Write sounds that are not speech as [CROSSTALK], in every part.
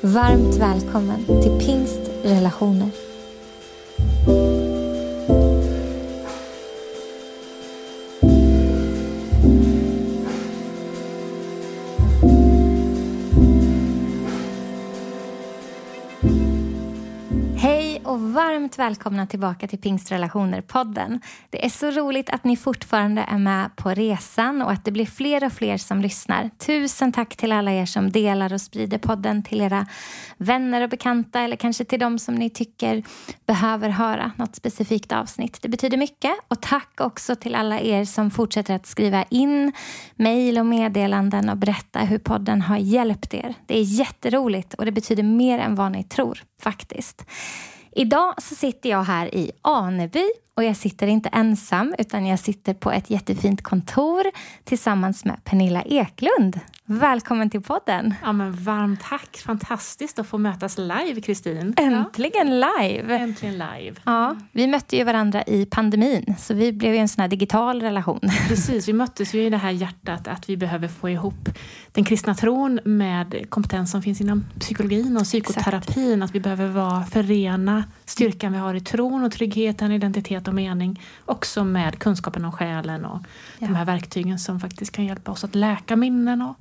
Varmt välkommen till Pingst relationer. Välkomna tillbaka till Pingstrelationer-podden. Det är så roligt att ni fortfarande är med på resan och att det blir fler och fler som lyssnar. Tusen tack till alla er som delar och sprider podden till era vänner och bekanta eller kanske till de som ni tycker behöver höra något specifikt avsnitt. Det betyder mycket. Och tack också till alla er som fortsätter att skriva in mejl och meddelanden och berätta hur podden har hjälpt er. Det är jätteroligt och det betyder mer än vad ni tror, faktiskt. Idag så sitter jag här i Aneby och jag sitter inte ensam utan jag sitter på ett jättefint kontor tillsammans med Pernilla Eklund. Välkommen till podden! Ja, men varmt tack! Fantastiskt att få mötas live, Kristin. Äntligen live! Äntligen live. Ja, vi mötte ju varandra i pandemin så vi blev ju en sån här digital relation. [LAUGHS] Precis, vi möttes ju i det här hjärtat att vi behöver få ihop den kristna tron med kompetens som finns inom psykologin och psykoterapin. Exakt. Att vi behöver vara, förena styrkan vi har i tron och tryggheten, identitet och mening också med kunskapen om själen och ja. de här verktygen som faktiskt kan hjälpa oss att läka minnen och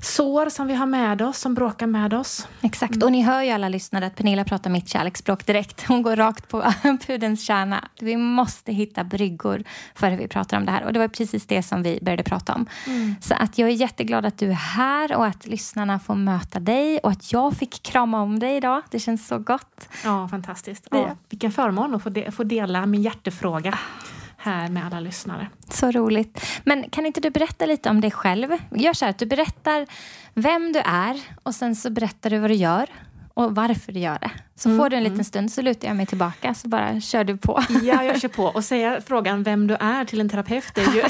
sår som vi har med oss, som bråkar med oss. Exakt, mm. och ni hör ju alla lyssnare att Pernilla pratar mitt kärleksspråk direkt. Hon går rakt på [LAUGHS] pudens kärna. Vi måste hitta bryggor för hur vi pratar om det här. Och det var precis det som vi började prata om. Mm. Så att jag är jätteglad att du är här och att lyssnarna får möta dig och att jag fick krama om dig idag. Det känns så gott. Ja, fantastiskt. Ja, vilken förmån att få, de få dela min hjärtefråga. Ah här med alla lyssnare. Så roligt. Men kan inte du berätta lite om dig själv? Gör så här att du berättar vem du är och sen så berättar du vad du gör och varför du gör det. Så mm, får du en liten mm. stund så lutar jag mig tillbaka så bara kör du på. Ja, jag kör på. Och säga frågan vem du är till en terapeut är ju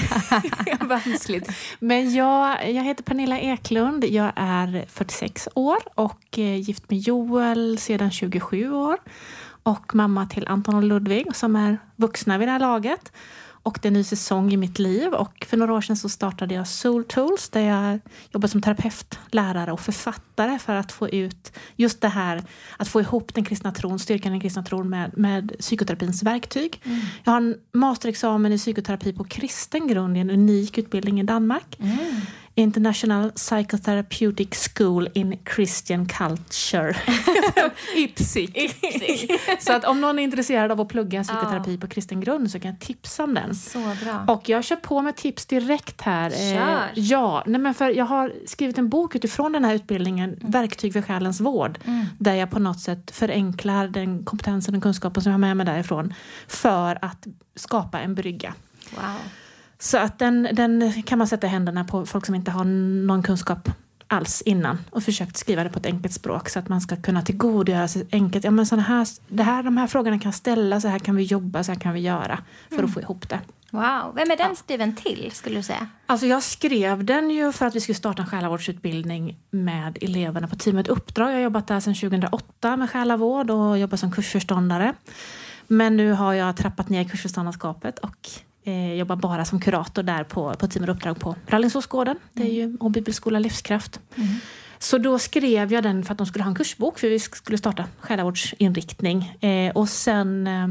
[LAUGHS] vanskligt. Men jag, jag heter Pernilla Eklund. Jag är 46 år och eh, gift med Joel sedan 27 år och mamma till Anton och Ludvig som är vuxna vid det här laget. Och det är en ny säsong i mitt liv och för några år sedan så startade jag Soul Tools där jag jobbar som terapeut, lärare och författare för att få ut just det här att få ihop den kristna tron, styrkan i den kristna tron med, med psykoterapins verktyg. Mm. Jag har en masterexamen i psykoterapi på kristen grund i en unik utbildning i Danmark. Mm. International Psychotherapeutic School in Christian Culture. [LAUGHS] IPSIC. [LAUGHS] så att om någon är intresserad av att plugga psykoterapi ja. på kristen grund så kan jag tipsa om den. Så bra. Och jag kör på med tips direkt här. Eh, kör. Ja, nej men för jag har skrivit en bok utifrån den här utbildningen, mm. Verktyg för själens vård, mm. där jag på något sätt förenklar den kompetensen och kunskapen som jag har med mig därifrån för att skapa en brygga. Wow. Så att den, den kan man sätta händerna på folk som inte har någon kunskap alls innan och försökt skriva det på ett enkelt språk så att man ska kunna tillgodogöra sig enkelt. Ja, men såna här, det här, de här frågorna kan ställas, så här kan vi jobba, så här kan vi göra för mm. att få ihop det. Wow. Vem är den ja. skriven till, skulle du säga? Alltså jag skrev den ju för att vi skulle starta en själavårdsutbildning med eleverna på teamet Uppdrag. Jag har jobbat där sedan 2008 med själavård och jobbat som kursförståndare. Men nu har jag trappat ner kursförståndarskapet och eh, jobbar bara som kurator där på, på Team och uppdrag på Rallingsåsgården. Det är ju och Bibelskola Livskraft. Mm. Så då skrev jag den för att de skulle ha en kursbok för vi skulle starta själavårdsinriktning. Eh, och sen eh,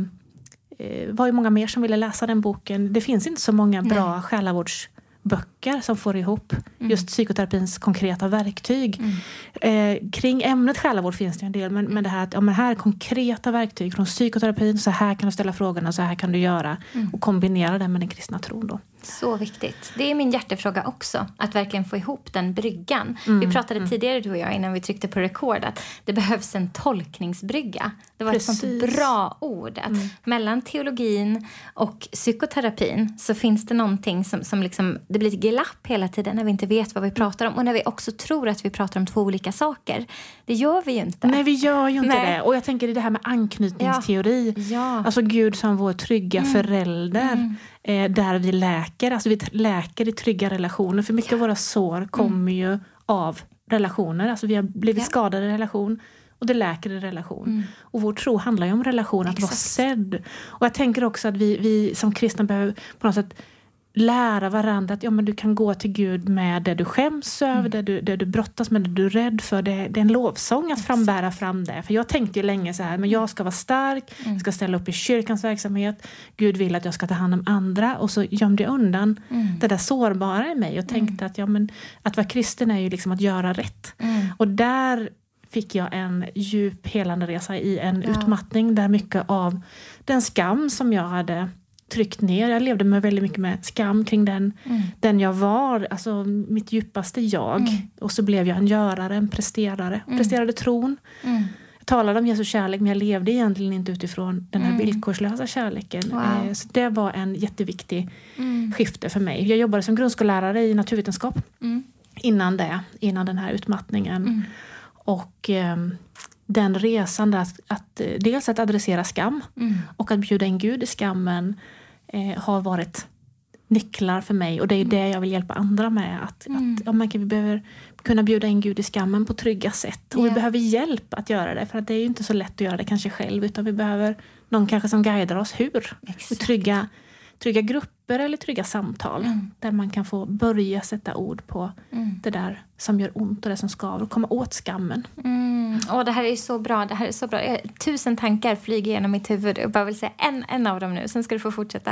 var det många mer som ville läsa den boken. Det finns inte så många bra Nej. själavårds böcker som får ihop mm. just psykoterapins konkreta verktyg. Mm. Eh, kring ämnet själavård finns det en del, men, men det här att ja, men här är konkreta verktyg från psykoterapin. Så här kan du ställa frågorna, så här kan du göra. Mm. Och kombinera det med den kristna tron. Då. Så viktigt. Det är min hjärtefråga också, att verkligen få ihop den bryggan. Mm, vi pratade mm. tidigare du och jag innan vi tryckte på rekord att det behövs en tolkningsbrygga. Det var Precis. ett sånt bra ord. Att mm. Mellan teologin och psykoterapin så finns det någonting som, som liksom, det blir ett glapp hela tiden när vi inte vet vad vi pratar om och när vi också tror att vi pratar om två olika saker. Det gör vi ju inte. Nej, vi gör ju inte Nej. det. Och jag tänker i det här med anknytningsteori. Ja. Ja. Alltså Gud som vår trygga mm. förälder. Mm eh, där vi läker. Alltså vi läker i trygga relationer. För mycket ja. av våra sår kommer mm. ju av relationer. Alltså vi har blivit ja. skadade i relation och det läker i relation. Mm. Och vår tro handlar ju om relation, att vara sedd. Och jag tänker också att vi, vi som kristna behöver på något sätt lära varandra att ja, men du kan gå till Gud med det du skäms över, mm. det, du, det du brottas med, det du är rädd för. Det, det är en lovsång att frambära fram det. För jag tänkte ju länge så här, men jag ska vara stark, mm. jag ska ställa upp i kyrkans verksamhet. Gud vill att jag ska ta hand om andra. Och så gömde jag undan mm. det där sårbara i mig och tänkte mm. att, ja, men, att vara kristen är ju liksom att göra rätt. Mm. Och där fick jag en djup helande resa i en ja. utmattning där mycket av den skam som jag hade tryckt ner. Jag levde med väldigt mycket med skam kring den, mm. den jag var, alltså mitt djupaste jag. Mm. Och så blev jag en görare, en presterare. Mm. Presterade tron. Mm. Jag talade om Jesu kärlek men jag levde egentligen inte utifrån den här mm. villkorslösa kärleken. Wow. Eh, så det var en jätteviktig mm. skifte för mig. Jag jobbade som grundskollärare i naturvetenskap innan det, innan den här utmattningen. Och eh, den resan där att, att, dels att adressera skam och att bjuda in Gud i skammen eh, har varit nycklar för mig och det är mm. det jag vill hjälpa andra med. Att, mm. att ja, man kan, vi behöver kunna bjuda in Gud i skammen på trygga sätt. Och yeah. vi behöver hjälp att göra det för att det är ju inte så lätt att göra det kanske själv utan vi behöver någon kanske som guidar oss hur. Exakt. Trygga, trygga grupper eller trygga samtal mm. där man kan få börja sätta ord på mm. det där som gör ont och det som skaver och komma åt skammen. Mm. Oh, det här är så bra. Det här är så bra. Tusen tankar flyger genom mitt huvud. Jag bara vill säga en, en av dem nu, sen ska du få fortsätta.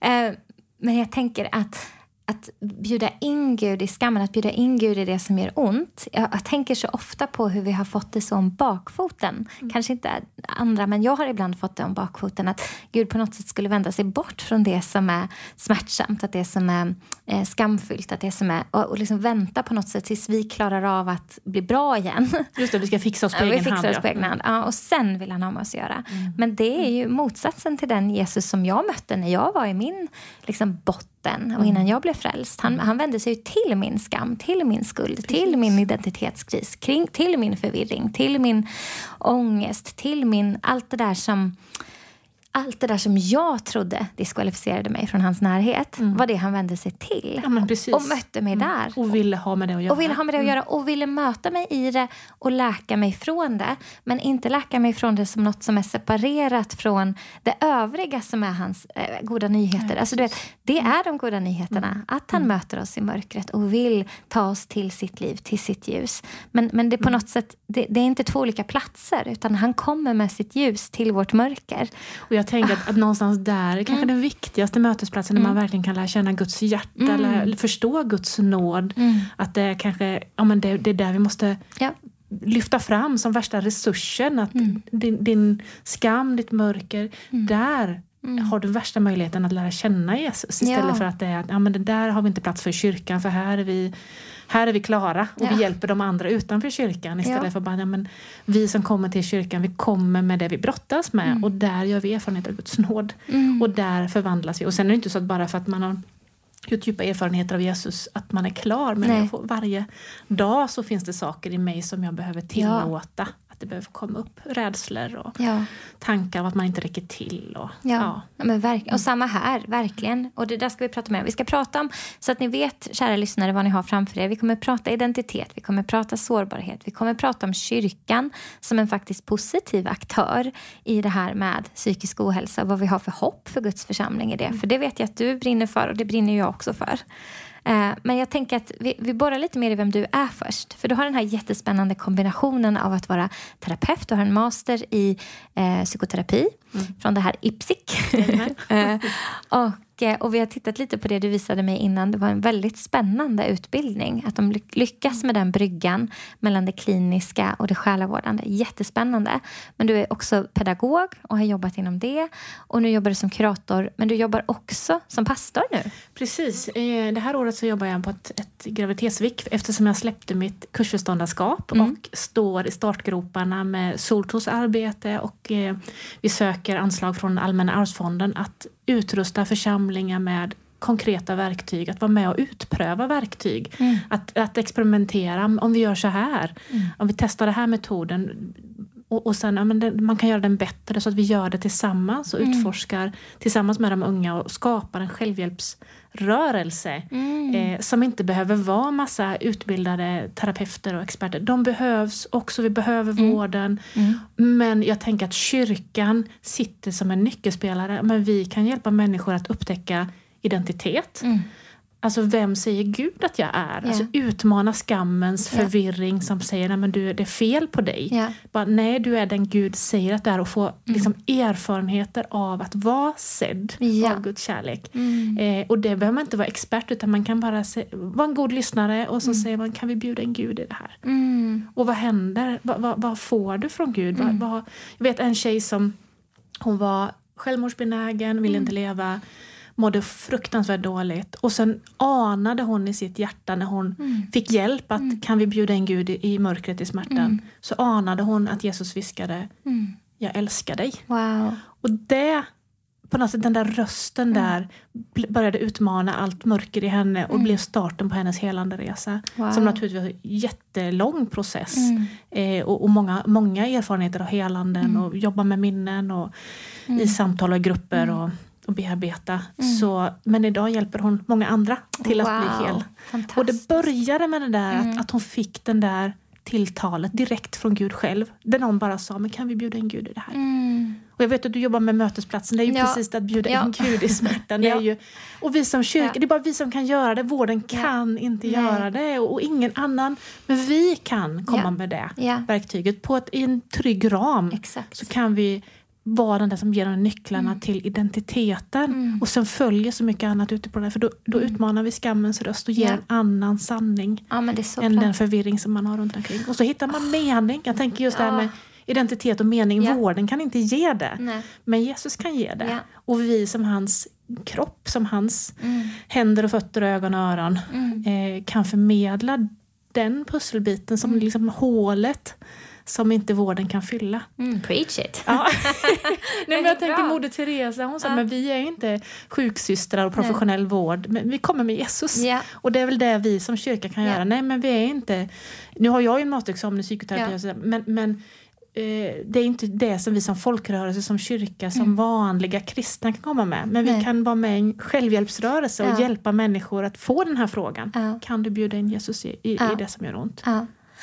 Eh, men jag tänker att att bjuda in Gud i skammen, att bjuda in Gud i det som gör ont. Jag, jag tänker så ofta på hur vi har fått det så om bakfoten. Mm. Kanske inte andra, men jag har ibland fått det om bakfoten. Att Gud på något sätt skulle vända sig bort från det som är smärtsamt, att det som är eh, skamfyllt, att det som är, och, och liksom vänta på något sätt tills vi klarar av att bli bra igen. Just det, vi ska fixa oss [LAUGHS] på ja, egen vi hand. Oss på egen hand. Ja, och sen vill han ha med oss att göra. Mm. Men det är ju motsatsen till den Jesus som jag mötte när jag var i min liksom, botten botten och innan mm. jag blev frälst. Han, han vände sig till min skam, till min skuld, Precis. till min identitetskris, kring, till min förvirring, till min ångest, till min... Allt det där som allt det där som jag trodde diskvalificerade mig från hans närhet mm. var det han vände sig till. Ja, och mötte mig mm. där. Och ville ha med det att göra. Och ville ha med det att mm. göra och ville möta mig i det och läka mig från det. Men inte läka mig från det som något som är separerat från det övriga som är hans eh, goda nyheter. Ja, alltså, du vet, det är de goda nyheterna. Mm. Att han mm. möter oss i mörkret och vill ta oss till sitt liv, till sitt ljus. Men, men det på något sätt, det, det, är inte två olika platser utan han kommer med sitt ljus till vårt mörker. Jag tänker att, att någonstans där är kanske mm. den viktigaste mötesplatsen mm. där man mm. verkligen kan lära känna Guds hjärta mm. eller förstå Guds nåd. Mm. Att det kanske ja, men det, det är där vi måste ja. lyfta fram som värsta resursen. Att mm. din, din, skam, ditt mörker, där Mm. har du värsta möjligheten att lära känna Jesus istället ja. för att det är ja, men det där har vi inte plats för i kyrkan för här är vi här är vi klara och ja. vi hjälper de andra utanför kyrkan istället ja. för bara, ja, men vi som kommer till kyrkan, vi kommer med det vi brottas med mm. och där gör vi erfarenhet av Guds nåd. Mm. Och där förvandlas vi. Och sen är det inte så att bara för att man har gjort djupa erfarenheter av Jesus att man är klar. Men får, varje dag så finns det saker i mig som jag behöver tillåta det behöver komma upp rädslor och ja. tankar om att man inte räcker till. Och, ja. ja. men verk och samma här, verkligen. Och det där ska vi prata mer om. Vi ska prata om, så att ni vet, kära lyssnare, vad ni har framför er. Vi kommer prata identitet, vi kommer prata sårbarhet, vi kommer prata om kyrkan som en faktiskt positiv aktör i det här med psykisk ohälsa och vad vi har för hopp för Guds församling i det. Mm. För det vet jag att du brinner för och det brinner jag också för. Eh, men jag tänker att vi, vi borrar lite mer i vem du är först. För du har den här jättespännande kombinationen av att vara terapeut. Du har en master i eh, psykoterapi mm. från det här IPSIC. [LAUGHS] eh, och Och, vi har tittat lite på det du visade mig innan. Det var en väldigt spännande utbildning. Att de lyckas med den bryggan mellan det kliniska och det själavårdande. Jättespännande. Men du är också pedagog och har jobbat inom det. Och nu jobbar du som kurator, men du jobbar också som pastor nu. Precis. Eh, det här året så jobbar jag på ett, ett graviditetsvik eftersom jag släppte mitt kursförståndarskap mm. och står i startgroparna med Soltos arbete och eh, vi söker anslag från Allmänna arvsfonden att utrusta församlingar med konkreta verktyg, att vara med och utpröva verktyg. Mm. Att, att experimentera, om vi gör så här, mm. om vi testar den här metoden och, och sen, ja, men det, man kan göra den bättre så att vi gör det tillsammans och mm. utforskar tillsammans med de unga och skapar en självhjälpsrörelse mm. eh, som inte behöver vara massa utbildade terapeuter och experter. De behövs också, vi behöver mm. vården. Mm. Men jag tänker att kyrkan sitter som en nyckelspelare. Men vi kan hjälpa människor att upptäcka identitet. Alltså vem säger Gud att jag är? Yeah. Alltså utmana skammens yeah. förvirring som säger att du, det är fel på dig. Yeah. Bara, nej, du är den Gud säger att du är och få mm. liksom, erfarenheter av att vara sedd av Guds kärlek. Mm. Eh, och det behöver man inte vara expert utan man kan bara se, vara en god lyssnare och så mm. säger man kan vi bjuda in Gud i det här? Mm. Och vad händer? Va, va, vad får du från Gud? Va, mm. jag vet en tjej som hon var självmordsbenägen, ville mm. inte leva mådde fruktansvärt dåligt. Och sen anade hon i sitt hjärta när hon mm. fick hjälp att mm. kan vi bjuda in Gud i, i mörkret, i smärtan. Mm. Så anade hon att Jesus viskade mm. jag älskar dig. Wow. Och det, på något sätt den där rösten mm. där började utmana allt mörker i henne och mm. blev starten på hennes helande resa. Wow. Som naturligtvis var en jättelång process. Eh, och, och, många, många erfarenheter av helanden och jobba med minnen och i samtal och grupper. och och bearbeta. Mm. Så, men idag hjälper hon många andra till wow. att bli hel. Och det började med det där mm. att, att hon fick den där tilltalet direkt från Gud själv. Där någon bara sa, men kan vi bjuda in Gud i det här? Mm. Och jag vet att du jobbar med mötesplatsen, det är ju ja. precis det att bjuda ja. in Gud i smärtan. [LAUGHS] ja. är ju, och vi som kyrka, det är bara vi som kan göra det, vården kan inte Nej. göra det och, och, ingen annan. Men vi kan komma med det verktyget på ett, i en trygg ram. Exakt. Så kan vi vara den där som ger dem nycklarna mm. till identiteten. Mm. Och sen följer så mycket annat ute på det. För då, då mm. utmanar vi skammens röst och ger ja. en annan sanning ja, än klart. den förvirring som man har runt omkring. Och så hittar man oh. mening. Jag tänker just det här med identitet och mening. Ja. Vården kan inte ge det. Nej. Men Jesus kan ge det. Ja. Och vi som hans kropp, som hans mm. händer och fötter, ögon och öron mm. eh, kan förmedla den pusselbiten som mm. liksom hålet som inte vården kan fylla. Mm, preach it! Ja. [LAUGHS] Nej, men jag tänker Moder Teresa, hon sa ja. men vi är inte sjuksystrar och professionell Nej. vård, men vi kommer med Jesus. Yeah. Och det är väl det vi som kyrka kan yeah. göra. Nej men vi är inte, nu har jag ju en masterexamen i psykoterapi, yeah. men, men eh, det är inte det som vi som folkrörelse, som kyrka, som mm. vanliga kristna kan komma med. Men Nej. vi kan vara med i en självhjälpsrörelse och hjälpa människor att få den här frågan. Kan du bjuda in Jesus i, i, i det som gör ont?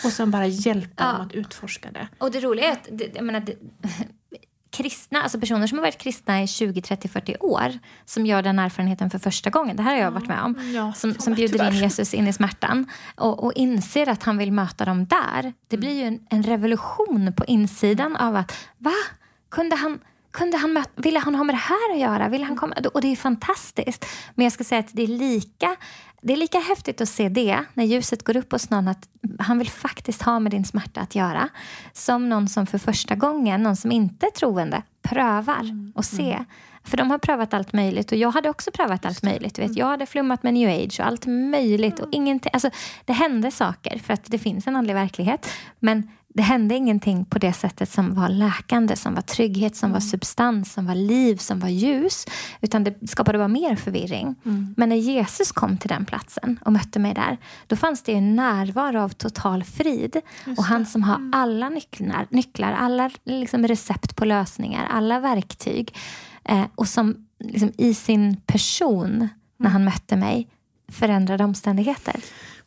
Och sen bara hjälpa ja. dem att utforska det. Och det roliga är att det, jag menar, det, [LAUGHS] kristna, alltså personer som har varit kristna i 20, 30, 40 år som gör den erfarenheten för första gången, det här har jag varit med om, ja, som, som bjuder in Jesus in i smärtan och, och inser att han vill möta dem där. Det blir ju en, en revolution på insidan av att va? Kunde han kunde han möta, ville han ha med det här att göra? Ville han komma? Och det är fantastiskt. Men jag ska säga att det är lika det är lika häftigt att se det när ljuset går upp hos någon att han vill faktiskt ha med din smärta att göra. Som någon som för första gången, någon som inte är troende, prövar mm. och se. Mm. För de har prövat allt möjligt och jag hade också prövat allt möjligt. Vet. Jag hade flummat med new age och allt möjligt. Och mm. ingenting. Alltså, det hände saker för att det finns en andlig verklighet. Men det hände ingenting på det sättet som var läkande, som var trygghet, som var mm. substans, som var liv, som var ljus. Utan det skapade bara mer förvirring. Mm. Men när Jesus kom till den platsen och mötte mig där, då fanns det en närvaro av total frid. och han som har mm. alla nycklar, nycklar alla liksom recept på lösningar, alla verktyg. Eh, och som liksom i sin person, när han mötte mig, förändrade omständigheter.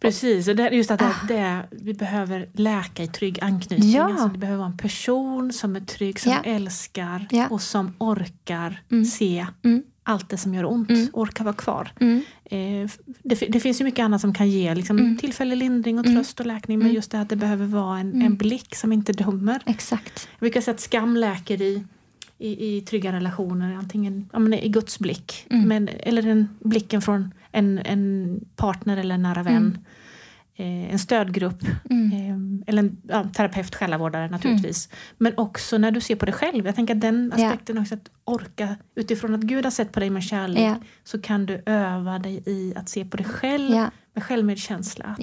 Precis, och det, just att det, ah. det, vi behöver läka i trygg anknytning. Ja. Alltså, det behöver vara en person som är trygg, som ja. älskar ja. och som orkar mm. se mm. allt det som gör ont, mm. orkar vara kvar. Mm. Eh, det, det, finns ju mycket annat som kan ge liksom, mm. tillfällig lindring och mm. tröst och läkning men just det att det behöver vara en, en blick som inte dömer. Exakt. Jag brukar säga att skam läker i i, i trygga relationer, antingen ja, men i Guds blick mm. men, eller den blicken från en, en partner eller en nära vän. Mm. Eh, en stödgrupp mm. eh, eller en ja, terapeut, själavårdare naturligtvis. Mm. Men också när du ser på dig själv. Jag tänker att den aspekten ja. också att orka utifrån att Gud har sett på dig med kärlek ja. så kan du öva dig i att se på dig själv ja. med självmedkänsla.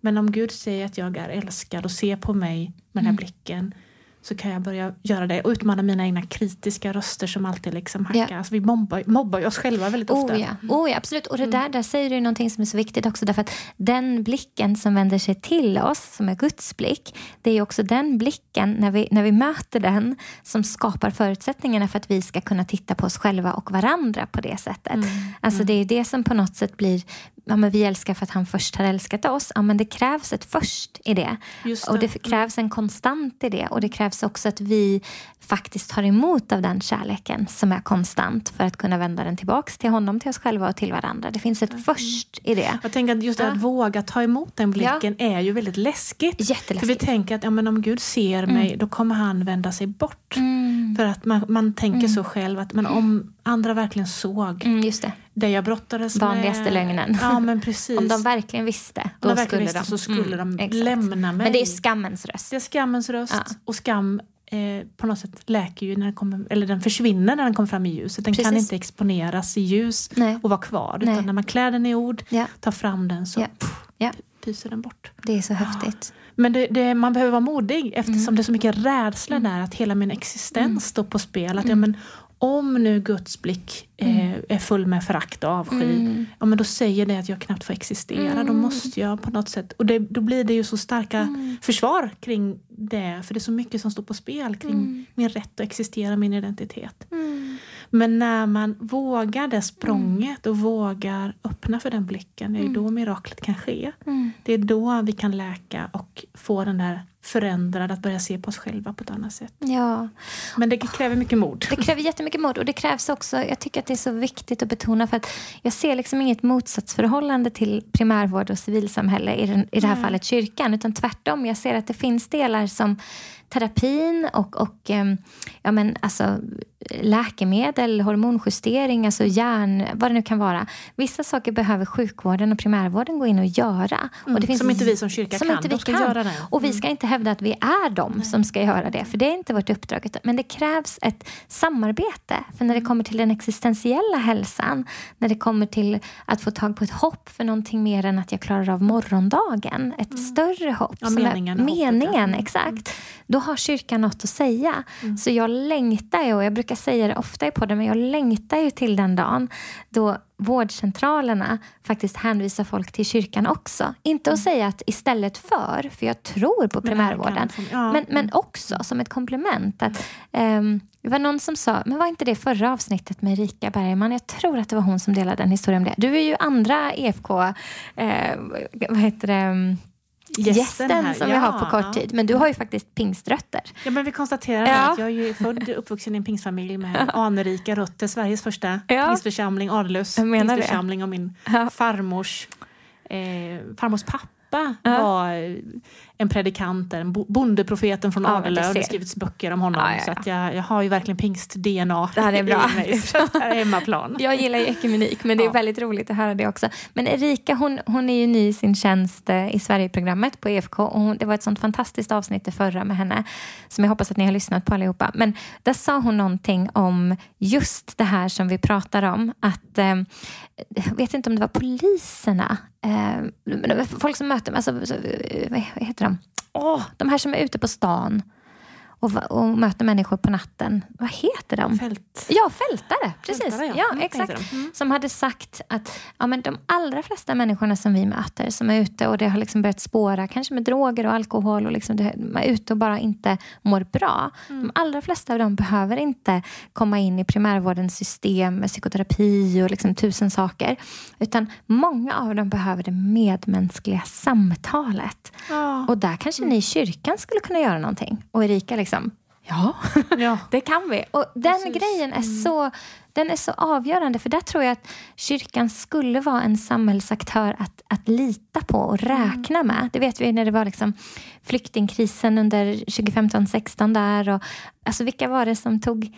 Men om Gud säger att jag är älskad och ser på mig med den här blicken så kan jag börja göra det och utmana mina egna kritiska röster som alltid liksom hackar. Ja. Alltså vi mobbar, mobbar oss själva väldigt ofta. Oh ja, oh ja absolut. Och det mm. där, där säger du någonting som är så viktigt också därför att den blicken som vänder sig till oss, som är Guds blick, det är också den blicken, när vi, när vi möter den, som skapar förutsättningarna för att vi ska kunna titta på oss själva och varandra på det sättet. Mm. Alltså mm. det är det som på något sätt blir ja, men vi älskar för att han först har älskat oss. Ja, men det krävs ett först i det. det. Och det krävs en konstant i det. Och det krävs också att vi faktiskt tar emot av den kärleken som är konstant för att kunna vända den tillbaks till honom, till oss själva och till varandra. Det finns ett mm. först i det. Jag tänker att just ja. att våga ta emot den blicken ja. är ju väldigt läskigt. Jätteläskigt. För vi tänker att ja, men om Gud ser mig, mm. då kommer han vända sig bort. Mm. För att man, man tänker mm. så själv att men om andra verkligen såg mm, just det. det jag brottades Vanligaste med. lögnen. Ja, men precis. om de verkligen visste, då de skulle visste, de. Så skulle mm, de lämna mig. Men det är skammens röst. Det är skammens röst. Ja. Och skam eh, på något sätt läker ju när den, kommer, eller den försvinner när den kommer fram i ljuset. Den Precis. kan inte exponeras i ljus Nej. och vara kvar. Nej. Utan när man klär den i ord, ja. tar fram den så ja. Pff, ja. pyser den bort. Det är så häftigt. Men det, det, man behöver vara modig eftersom mm. det är så mycket rädsla mm. där att hela min existens mm. står på spel. Att, ja, men, om nu Guds blick eh, mm. är full med förakt och avsky, mm. ja, men då säger det att jag knappt får existera. Mm. Då måste jag på något sätt... Och det, då blir det ju så starka mm. försvar kring det. För det är så mycket som står på spel kring mm. min rätt att existera, min identitet. Mm. Men när man vågar det språnget och vågar öppna för den blicken, det är då miraklet kan ske. Det är då vi kan läka och få den där förändrad, att börja se på oss själva på ett annat sätt. Ja. Men det kräver mycket mod. Det kräver jättemycket mod och det krävs också, jag tycker att det är så viktigt att betona för att jag ser liksom inget motsatsförhållande till primärvård och civilsamhälle i, den, i det här mm. fallet kyrkan utan tvärtom, jag ser att det finns delar som terapin och, och ehm, ja, men alltså, läkemedel, hormonjustering, alltså järn, vad det nu kan vara. Vissa saker behöver sjukvården och primärvården gå in och göra. Mm, och det finns, som inte vi som kyrka som kan. Inte vi ska kan. göra det. Och vi ska inte hävda att vi är de Nej. som ska göra det, för det är inte vårt uppdrag. Men det krävs ett samarbete. För när det kommer till den existentiella hälsan, när det kommer till att få tag på ett hopp för någonting mer än att jag klarar av morgondagen, ett mm. större hopp. Ja, meningen. Är, meningen, exakt. Mm. Då har kyrkan något att säga. Mm. Så jag längtar ju, och jag brukar säga det ofta i podden, men jag längtar ju till den dagen då vårdcentralerna faktiskt hänvisar folk till kyrkan också. Inte att mm. säga att istället för, för jag tror på primärvården, men, ja. men, men också som ett komplement. Att, um, det var någon som sa, men var inte det förra avsnittet med Erika Bergman? Jag tror att det var hon som delade den historien om det. Du är ju andra EFK, eh, vad heter det? Gästen, gästen som ja. vi har på kort tid. Men du har ju faktiskt pingströtter. Ja, men vi konstaterar ja. att jag är ju född och uppvuxen i en pingstfamilj med anrika rötter. Sveriges första ja. pingstförsamling, Adelös pingstförsamling och min farmors, eh, farmors pappa var en predikant, en bondeprofeten från ja, Adelöv. Det har skrivits böcker om honom. Ja, ja, så jag, jag har ju verkligen pingst-DNA det här är bra. i mig. [LAUGHS] hemmaplan. [LAUGHS] Jag gillar ju ekumenik, men det är väldigt roligt att höra det också. Men Erika, hon, hon är ju ny i sin tjänst eh, i Sverigeprogrammet på EFK. Och hon, det var ett sånt fantastiskt avsnitt det förra med henne, som jag hoppas att ni har lyssnat på allihopa. Men där sa hon någonting om just det här som vi pratar om. Att, eh, jag vet inte om det var poliserna eh, folk som möter, alltså, vad heter de? Oh, de här som är ute på stan och, och möter människor på natten. Vad heter de? Fält. Ja, fältare. Precis. Fältare, ja. ja. Mm, exakt. Mm. Som hade sagt att ja, men de allra flesta människorna som vi möter som är ute och det har liksom börjat spåra, kanske med droger och alkohol och liksom det, man är ute och bara inte mår bra. Mm. De allra flesta av dem behöver inte komma in i primärvårdens system med psykoterapi och liksom tusen saker. Utan många av dem behöver det medmänskliga samtalet. Oh. Och där kanske ni i kyrkan skulle kunna göra någonting. Och Erika liksom liksom. Ja, [LAUGHS] ja. det kan vi. Och den Precis. grejen är, mm. så, den är så avgörande för där tror jag att kyrkan skulle vara en samhällsaktör att, att lita på och mm. räkna mm. med. Det vet vi när det var liksom flyktingkrisen under 2015-16 där. Och, alltså vilka var det som tog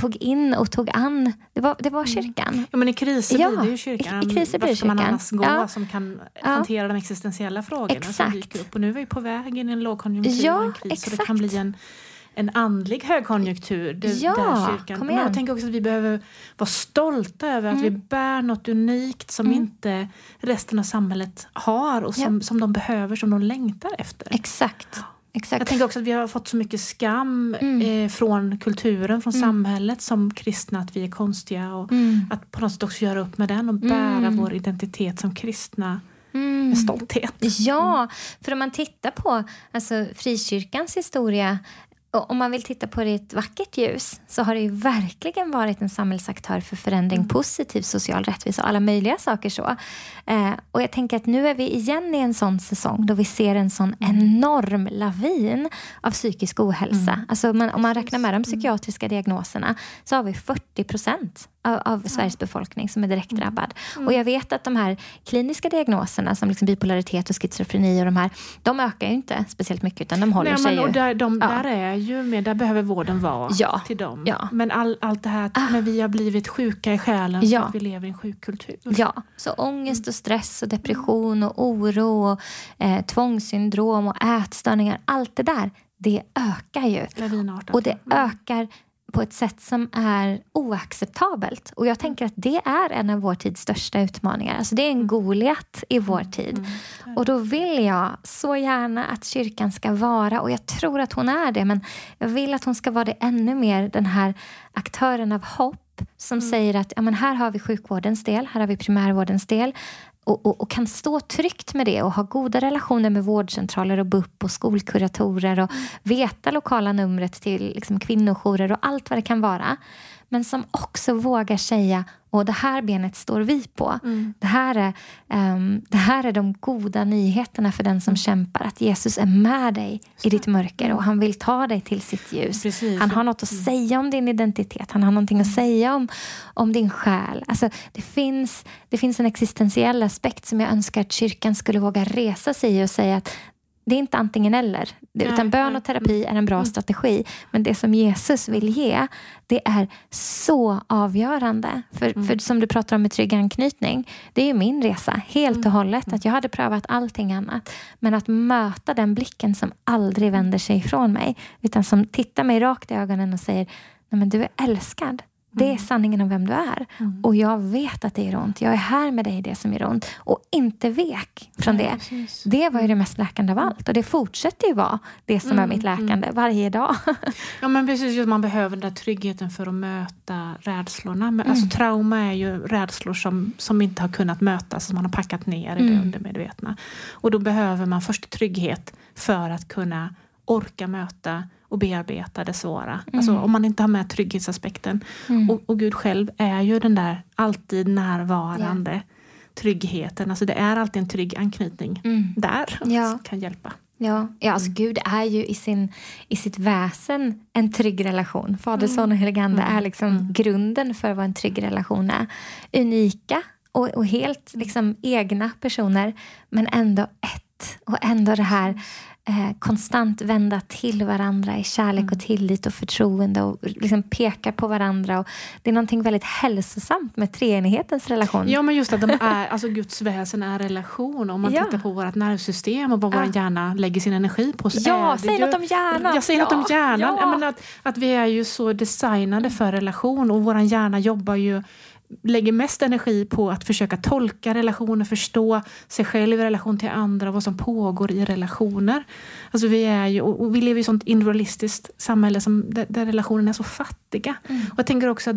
tog in och tog an. Det var, det var mm. kyrkan. Mm. Ja, men i kriser ja, blir det ju kyrkan. I, i kriser blir det kyrkan. man annars gå ja. som kan ja. hantera de existentiella frågorna exakt. som dyker upp. Och nu är vi på väg in i en lågkonjunktur ja, och en kris. Exakt. Och det kan bli en en andlig högkonjunktur. Det, ja, där kyrkan. Men jag tänker också att vi behöver vara stolta över mm. att vi mm. bär något unikt som mm. inte resten av samhället har och som, ja. som de behöver, som de längtar efter. Exakt. Exakt. Jag tänker också att vi har fått så mycket skam mm. eh, från kulturen, från mm. samhället som kristna, att vi är konstiga. Och mm. Att på något sätt också göra upp med den och bära mm. vår identitet som kristna mm. med stolthet. Ja, för om man tittar på alltså, frikyrkans historia om man vill titta på det i ett vackert ljus så har det ju verkligen varit en samhällsaktör för förändring, mm. positiv social rättvisa och alla möjliga saker. så. Eh, och jag tänker att nu är vi igen i en sån säsong då vi ser en sån mm. enorm lavin av psykisk ohälsa. Mm. Alltså man, om man räknar med de mm. psykiatriska diagnoserna så har vi 40 procent av, av Sveriges befolkning som är direkt mm. drabbad. Mm. Och jag vet att de här kliniska diagnoserna som liksom bipolaritet och schizofreni och de här, de ökar ju inte speciellt mycket utan de håller Nej, sig men, ju... Där, de, ja. där är ju med, där behöver vården vara ja. till dem. Ja. Men all, allt det här ah. när vi har blivit sjuka i själen ja. för att vi lever i en sjuk kultur. Ja, så ångest och stress och depression och oro och eh, tvångssyndrom och ätstörningar, allt det där det ökar ju. Och det mm. ökar på ett sätt som är oacceptabelt. Och jag tänker att det är en av vår tids största utmaningar. Alltså det är en mm. Goliat i vår mm. tid. Mm. Och då vill jag så gärna att kyrkan ska vara, och jag tror att hon är det, men jag vill att hon ska vara det ännu mer, den här aktören av hopp som mm. säger att ja, men här har vi sjukvårdens del, här har vi primärvårdens del och, och, och, kan stå tryggt med det och ha goda relationer med vårdcentraler och BUP och skolkuratorer och veta lokala numret till liksom, kvinnojourer och allt vad det kan vara. Men som också vågar säga och det här benet står vi på. Mm. Det, här är, um, det här är de goda nyheterna för den som mm. kämpar. Att Jesus är med dig i ditt mörker och han vill ta dig till sitt ljus. Precis. Han har något att mm. säga om din identitet. Han har någonting att mm. säga om, om din själ. Alltså, det, finns, det finns en existentiell aspekt som jag önskar att kyrkan skulle våga resa sig i och säga att det är inte antingen eller. Utan bön och terapi är en bra mm. strategi. Men det som Jesus vill ge, det är så avgörande. För, mm. för som du pratar om med trygg anknytning, det är min resa helt och mm. hållet. Att jag hade prövat allting annat. Men att möta den blicken som aldrig vänder sig ifrån mig. Utan som tittar mig rakt i ögonen och säger, Nej, men du är älskad. Det är mm. sanningen om vem du är. Mm. Och jag vet att det gör ont. Jag är här med dig i det som gör ont. Och inte vek från det. Precis. Det var ju det mest läkande av allt. Och det fortsätter ju vara det som mm. är mitt läkande varje dag. [LAUGHS] ja men precis, man behöver den där tryggheten för att möta rädslorna. Men, alltså, trauma är ju rädslor som, som inte har kunnat mötas, som man har packat ner i det undermedvetna. Och då behöver man först trygghet för att kunna orka möta och bearbeta det svåra. Mm. Alltså, om man inte har med trygghetsaspekten. Mm. Och, och, Gud själv är ju den där alltid närvarande yeah. tryggheten. Alltså det är alltid en trygg anknytning mm. där ja. som kan hjälpa. Ja, ja alltså Gud är ju i, sin, i sitt väsen en trygg relation. Fader, Son och helige Ande mm. är liksom mm. grunden för vad en trygg relation är. Unika och, och helt liksom egna personer, men ändå ett. Och ändå det här konstant vända till varandra i kärlek och mm. tillit och förtroende och liksom pekar på varandra. Och det är någonting väldigt hälsosamt med treenighetens relation. Ja, men just att de [LAUGHS] är, alltså Guds väsen är relation. Om man ja. tittar på vårt nervsystem och vad ja. vår hjärna lägger sin energi på. Så ja, är säg något om hjärnan! Jag säger ja. något om hjärnan. Ja. Att, att vi är ju så designade för relation och vår hjärna jobbar ju lägger mest energi på att försöka tolka relationer, förstå sig själv i relation till andra vad som pågår i relationer. Alltså vi, är ju, och vi lever i ett sånt individualistiskt samhälle som, där, där relationerna är så fattiga. Mm. Och jag tänker också att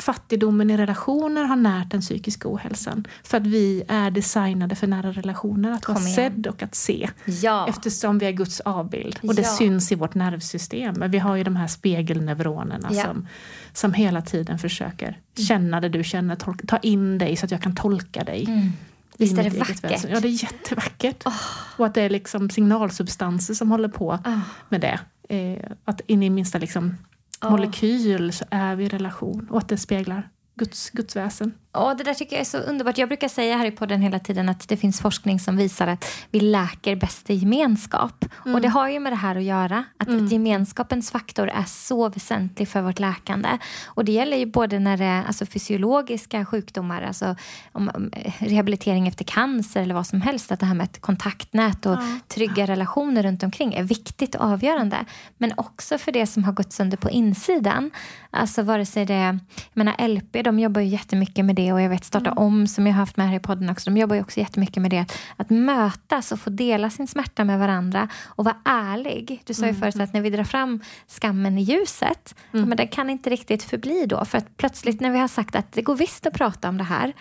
fattigdomen i relationer har närt den psykiska ohälsan. För att vi är designade för nära relationer, att Kom vara igen. sedd och att se. Ja. Eftersom vi är Guds avbild. Och det ja. syns i vårt nervsystem. Men vi har ju de här spegelneuronerna ja. som, som hela tiden försöker mm. känna det du känner, tolka, ta in dig så att jag kan tolka dig. Mm. Visst är det vackert? Ja, det är jättevackert. Oh. Och att det är liksom signalsubstanser som håller på oh. med det. Eh, att in i minsta liksom molekyl så är vi i relation och att det speglar Guds, Guds väsen. Och det där tycker jag är så underbart. Jag brukar säga här i podden hela tiden att det finns forskning som visar att vi läker bäst i gemenskap. Mm. Och det har ju med det här att göra. Att mm. gemenskapens faktor är så väsentlig för vårt läkande. Och det gäller ju både när det är alltså fysiologiska sjukdomar, alltså om, om, rehabilitering efter cancer eller vad som helst. Att det här med ett kontaktnät och ja. trygga relationer runt omkring är viktigt och avgörande. Men också för det som har gått sönder på insidan. Alltså vare sig det är, jag menar LP, de jobbar ju jättemycket med det och jag vet Starta mm. om som jag har haft med här i podden också. De jobbar ju också jättemycket med det. Att mötas och få dela sin smärta med varandra och vara ärlig. Du sa ju mm. förut att när vi drar fram skammen i ljuset, mm. men den kan inte riktigt förbli då. För att plötsligt när vi har sagt att det går visst att prata om det här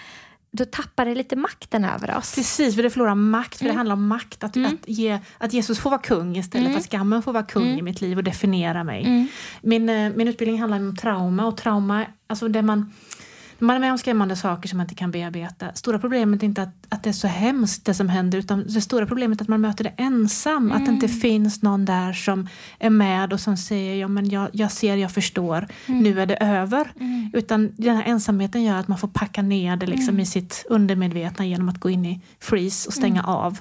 då tappar det lite makten över oss. Precis, för det förlorar makt. För mm. det handlar om makt. Att, mm. att, ge, att Jesus får vara kung istället mm. för att skammen får vara kung mm. i mitt liv och definiera mig. Mm. Min, eh, min utbildning handlar om trauma och trauma, alltså det man man är med om skrämmande saker som man inte kan bearbeta. Stora problemet är inte att, att det är så hemskt det som händer utan det stora problemet är att man möter det ensam. Mm. Att det inte mm. finns någon där som är med och som säger ja, men jag, jag ser, jag förstår, mm. nu är det över. Mm. Utan den här ensamheten gör att man får packa ner det liksom mm. i sitt undermedvetna genom att gå in i freeze och stänga mm. av.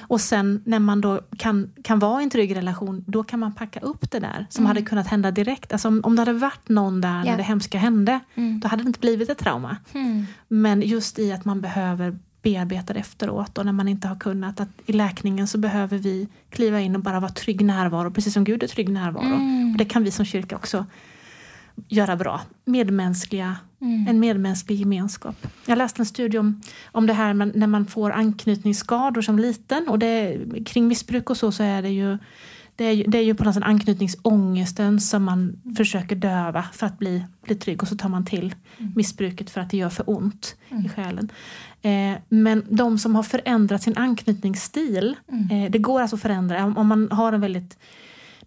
Och sen när man då kan, kan vara i en trygg relation, då kan man packa upp det där som hade kunnat hända direkt. Alltså om, om det hade varit någon där yeah. när det hemska hände, då hade det inte blivit ett trauma. Mm. Men just i att man behöver bearbeta det efteråt och när man inte har kunnat. Att I läkningen så behöver vi kliva in och bara vara trygg närvaro, precis som Gud är trygg närvaro. Mm. Och det kan vi som kyrka också göra bra. Medmänskliga, mm. En medmänsklig gemenskap. Jag läste en studie om, om det här när man får anknytningsskador som liten. Och det, kring missbruk och så, så är det ju det är, ju, det är ju på något sätt anknytningsångesten som man försöker döva för att bli, bli trygg och så tar man till mm. missbruket för att det gör för ont mm. i själen. Eh, men de som har förändrat sin anknytningsstil, mm. eh, det går alltså att förändra. Om, om man har en väldigt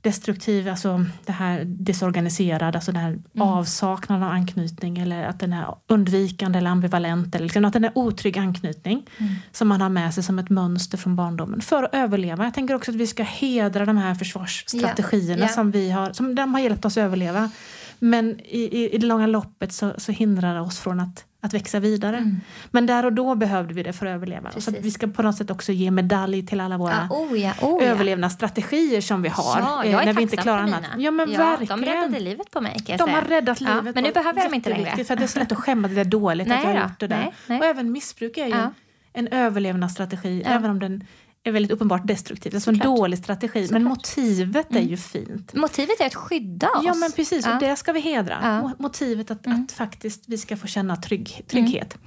destruktiv, alltså det här desorganiserad, alltså den här mm. avsaknaden av anknytning eller att den är undvikande eller ambivalent eller liksom att den är otrygg anknytning mm. som man har med sig som ett mönster från barndomen för att överleva. Jag tänker också att vi ska hedra de här försvarsstrategierna yeah. Yeah. som vi har, som de har hjälpt oss överleva. Men i, i, i det långa loppet så, så hindrar det oss från att att växa vidare. Mm. Men där och då behövde vi det för att överleva. Precis. Så att vi ska på något sätt också ge medalj till alla våra ah, oh ja, oh ja. överlevnadsstrategier som vi har. Ja, jag är när vi inte klarar annat. Ja, men ja, verkligen. De räddade livet på mig kan jag De säga. har räddat livet. Ja, men nu behöver jag dem inte längre. För det är så lätt att skämma det där dåligt nej, att jag har gjort det där. Nej, nej. Och även missbruk är ju en överlevnadsstrategi. Även om den är väldigt uppenbart destruktivt. Alltså en dålig strategi. Såklart. Men motivet mm. är ju fint. Motivet är att skydda oss. Ja men precis, ja. och det ska vi hedra. Ja. Motivet att, mm. att faktiskt vi ska få känna trygg, trygghet. Mm.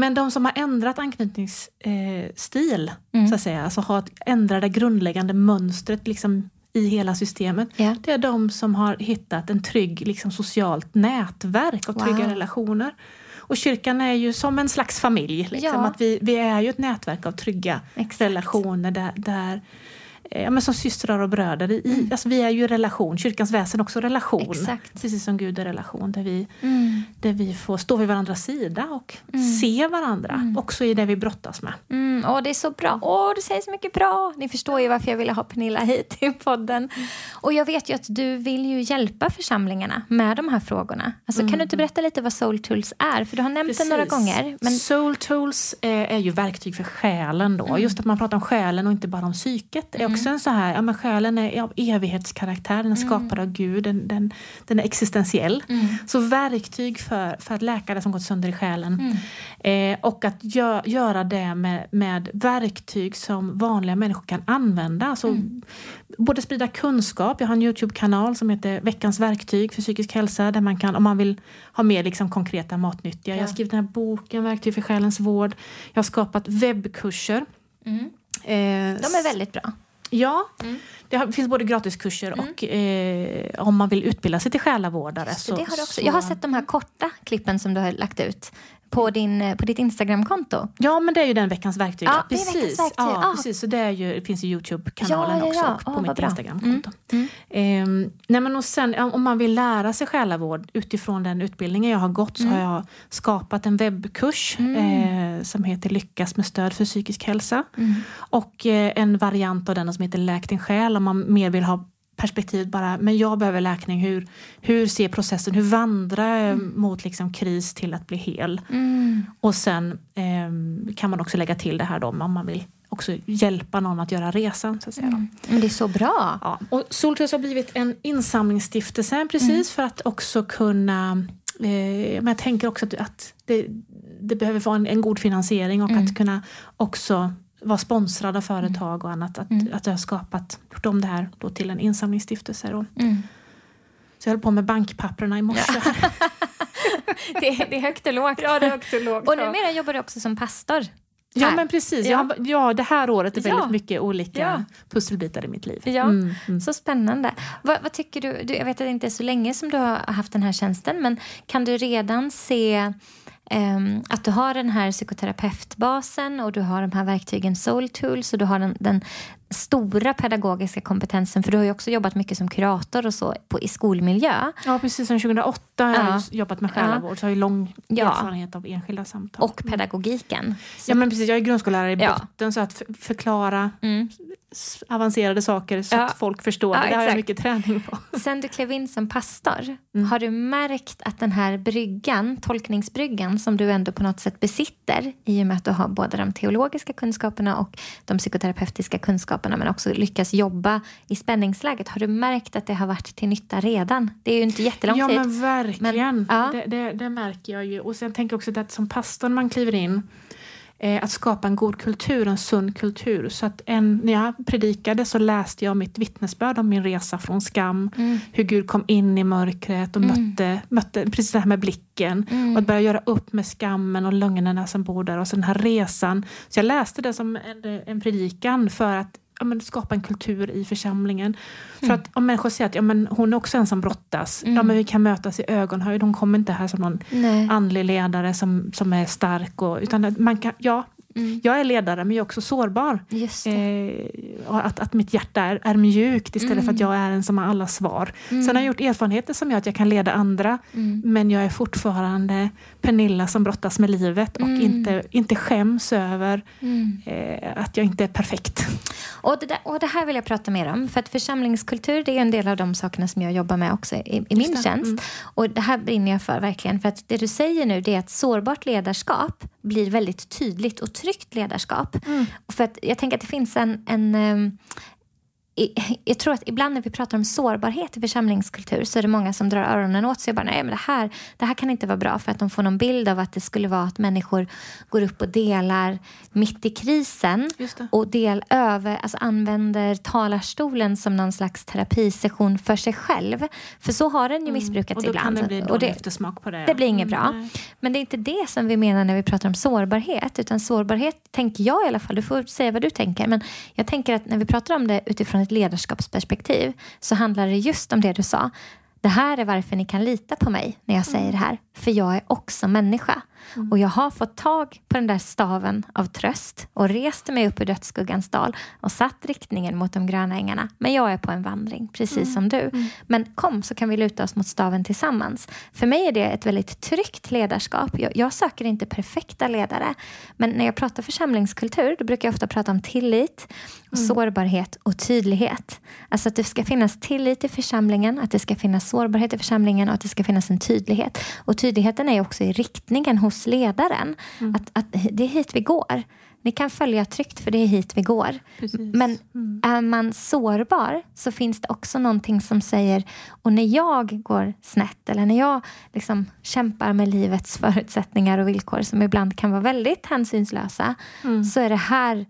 Men de som har ändrat anknytningsstil, eh, mm. så att säga, alltså har ändrat det grundläggande mönstret liksom, i hela systemet. Yeah. Det är de som har hittat en trygg liksom, socialt nätverk trygga wow. relationer. Och kyrkan är ju som en slags familj. Liksom. Ja. Att vi, vi är ju ett nätverk av trygga Exakt. relationer där, där ja, men som systrar och bröder. I, mm. alltså vi är ju relation, kyrkans väsen också relation. Exakt. Precis som Gud är relation. Där vi, mm. där vi får stå vid varandras sida och mm. se varandra. Mm. Också i det vi brottas med. Mm. Åh, det är så bra. Åh, du säger så mycket bra. Ni förstår ju varför jag ville ha Pernilla [LAUGHS] hit i podden. Och jag vet ju att du vill ju hjälpa församlingarna med de här frågorna. Alltså, Kan du inte mm. berätta lite vad Soul Tools är? För du har nämnt Precis. det några gånger. Men... Soul Tools är, är ju verktyg för själen då. Just att man pratar om själen och inte bara om psyket är också sen så här, ja men själen är av evighetskaraktär, den är mm. skapad av Gud, den, den, den är existentiell. Mm. Så verktyg för, för att läka det som gått sönder i själen. Mm. Eh, och att gö, göra det med, med verktyg som vanliga människor kan använda. Alltså, mm. Både sprida kunskap, jag har en Youtube-kanal som heter Veckans verktyg för psykisk hälsa där man kan, om man vill ha mer liksom konkreta matnyttiga. Ja. Jag har skrivit den här boken Verktyg för själens vård. Jag har skapat webbkurser. Mm. Eh, De är väldigt bra. Ja, mm. det finns både gratiskurser mm. och eh, om man vill utbilda sig till själavårdare. Så, det har också. Så... Jag har sett de här korta klippen som du har lagt ut på, din, eh, på ditt Instagramkonto. Ja, men det är ju den veckans verktyg. Ja, precis. Veckans verktyg. Ja, ah. precis. Så det, är ju, det finns ju Youtube-kanalen ja, ja, ja. också på oh, mitt Instagramkonto. Mm. Mm. Nej, men och sen, om man vill lära sig själavård utifrån den utbildningen jag har gått så mm. har jag skapat en webbkurs mm. eh, som heter Lyckas med stöd för psykisk hälsa. Mm. Och eh, en variant av den som heter Läk din själ om man mer vill ha perspektivet bara, men jag behöver läkning. Hur, hur ser processen, hur vandrar jag Mm. mot liksom kris till att bli hel? Och sen ehm, kan man också lägga till det här då om man vill också hjälpa någon att göra resan. Så att säga. Mm. Men det är så bra. Ja, och Soltröst har blivit en insamlingsstiftelse precis Mm. för att också kunna Eh, men jag tänker också att, att det, det behöver vara en, en god finansiering och Mm. att kunna också vara sponsrad av företag och annat. Att, Mm. att jag har skapat, gjort om det här då till en insamlingsstiftelse. Då. Mm. Så jag höll på med bankpapperna i morse. [LAUGHS] Det, är, det är högt och lågt. Ja, det är högt och lågt. Och numera jobbar du också som pastor. Ja här. men precis, Ja. ja. ja det här året är Ja. väldigt mycket olika Ja. pusselbitar i mitt liv. Ja. Mm, mm. Så spännande. Vad, vad tycker du, du? Jag vet att det inte är så länge som du har haft den här tjänsten men kan du redan se att du har den här psykoterapeutbasen och du har de här verktygen Soul Tools och du har den, den stora pedagogiska kompetensen för du har ju också jobbat mycket som kurator och så på, i skolmiljö Ja precis, sedan 2008 har Ja. jag jobbat med själavård så jag har ju lång Ja. erfarenhet av enskilda samtal. och pedagogiken. Ja men precis, jag är grundskollärare i Ja. botten så att förklara Mm. Avancerade saker så Ja. att folk förstår Ja, det. Det har jag mycket träning på. [LAUGHS] Sen du klev in som pastor, Mm. har du märkt att den här bryggan, tolkningsbryggan som du ändå på något sätt besitter i och med att du har både de teologiska kunskaperna och de psykoterapeutiska kunskaperna men också lyckas jobba i spänningsläget. Har du märkt att det har varit till nytta redan? Det är ju inte jättelång Ja tid. men verkligen, Men, ja. det, det, det märker jag ju. Och sen tänker jag också att som pastor när man kliver in att skapa en god kultur, en sund kultur. Så att en, när jag predikade så läste jag mitt vittnesbörd om min resa från skam. Mm. Hur Gud kom in i mörkret och Mm. mötte, mötte precis det här med blicken. Mm. Och att börja göra upp med skammen och lögnerna som bor där. Och så den här resan. Så jag läste det som en, en predikan för att ja, men, skapa en kultur i församlingen. För Mm. att om människor säger att ja, men, hon är också en som brottas. Mm. Ja, men vi kan mötas i ögonhöjd. Hon kommer inte här som någon Nej. andlig ledare som, som är stark. Och, utan man kan, ja, Mm. jag är ledare men jag är också sårbar. Eh, att, att mitt hjärta är, är mjukt istället Mm. för att jag är en som har alla svar. Mm. Sen har jag gjort erfarenheter som gör att jag kan leda andra Mm. men jag är fortfarande Pernilla som brottas med livet och Mm. inte, inte skäms över Mm. eh, att jag inte är perfekt. [LAUGHS] Och det, där, och det här vill jag prata mer om. För att församlingskultur det är en del av de sakerna som jag jobbar med också i, i min tjänst. Mm. Och det här brinner jag för verkligen. För att det du säger nu det är att sårbart ledarskap blir väldigt tydligt och tryggt ledarskap. Mm. För att jag tänker att det finns en, en ehm, jag tror att ibland när vi pratar om sårbarhet i församlingskultur så är det många som drar öronen åt sig och bara nej men det här, det här kan inte vara bra för att de får någon bild av att det skulle vara att människor går upp och delar mitt i krisen och del över, alltså använder talarstolen som någon slags terapisession för sig själv. För så har den ju missbrukats Mm. och då ibland. kan det bli och det, eftersmak på det. det blir inget bra. nej. men det är inte det som vi menar när vi pratar om sårbarhet. Utan sårbarhet tänker jag i alla fall, du får säga vad du tänker. Men jag tänker att när vi pratar om det utifrån ett ledarskapsperspektiv så handlar det just om det du sa. Det här är varför ni kan lita på mig när jag säger det här. För jag är också människa. Och jag har fått tag på den där staven av tröst och reste mig upp ur dödsskuggans dal och satt riktningen mot de gröna ängarna. Men jag är på en vandring, precis som du. Men kom så kan vi luta oss mot staven tillsammans. För mig är det ett väldigt tryggt ledarskap. Jag, jag söker inte perfekta ledare. Men när jag pratar församlingskultur då brukar jag ofta prata om tillit, och sårbarhet och tydlighet. Alltså att det ska finnas tillit i församlingen, att det ska finnas sårbarhet i församlingen och att det ska finnas en tydlighet. Och tydligheten är också i riktningen hos ledaren. Att, att det är hit vi går. Ni kan följa tryggt för det är hit vi går. Precis. Men Mm. är man sårbar så finns det också någonting som säger och när jag går snett eller när jag liksom kämpar med livets förutsättningar och villkor som ibland kan vara väldigt hänsynslösa Mm. så är det här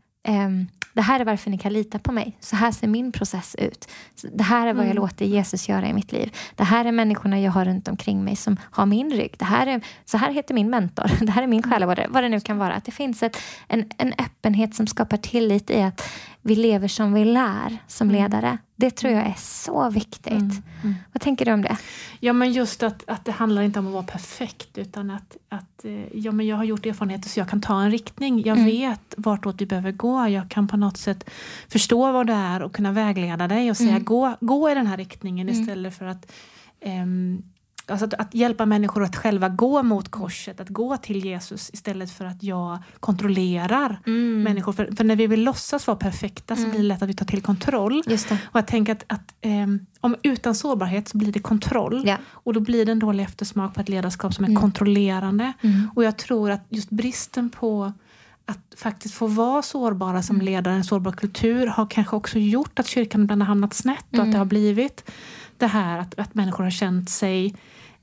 det här är varför ni kan lita på mig. Så här ser min process ut. Det här är vad jag Mm. låter Jesus göra i mitt liv. Det här är människorna jag har runt omkring mig som har min rygg. Det här är, så här heter min mentor. [LAUGHS] Det här är min själavårdare. Vad det nu kan vara. Att det finns ett, en, en öppenhet som skapar tillit i att vi lever som vi lär som ledare. Det tror jag är så viktigt. Mm. Mm. Tänker du om det? Ja men just att, att det handlar inte om att vara perfekt utan att, att eh, ja, men jag har gjort erfarenheter så jag kan ta en riktning. Jag Mm. vet vartåt vi behöver gå. Jag kan på något sätt förstå vad det är och kunna vägleda dig och säga Mm. gå, gå i den här riktningen Mm. istället för att ehm, Alltså att, att, hjälpa människor att själva gå mot korset, att gå till Jesus istället för att jag kontrollerar mm. människor. För, för, när vi vill låtsas vara perfekta mm. så blir det lätt att vi tar till kontroll. Och jag tänker att, att um, om, utan sårbarhet så blir det kontroll. Ja. Och då blir det en dålig eftersmak på ett ledarskap som är mm. kontrollerande. Mm. Och jag tror att just bristen på att faktiskt få vara sårbara som mm. ledare, en sårbar kultur har kanske också gjort att kyrkan ibland har hamnat snett och att det har blivit det här att, att människor har känt sig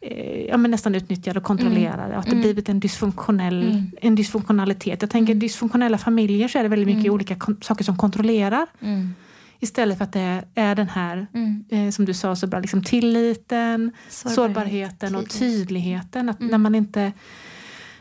eh, ja, men nästan utnyttjade och kontrollerade. Mm. Att det mm. blivit en, dysfunktionell, mm. en dysfunktionalitet. Jag tänker dysfunktionella familjer så är det väldigt mycket mm. olika saker som kontrollerar. Mm. Istället för att det är den här, mm. eh, som du sa så bra, liksom tilliten, Sårbarhet, sårbarheten och tydligheten. Att när man inte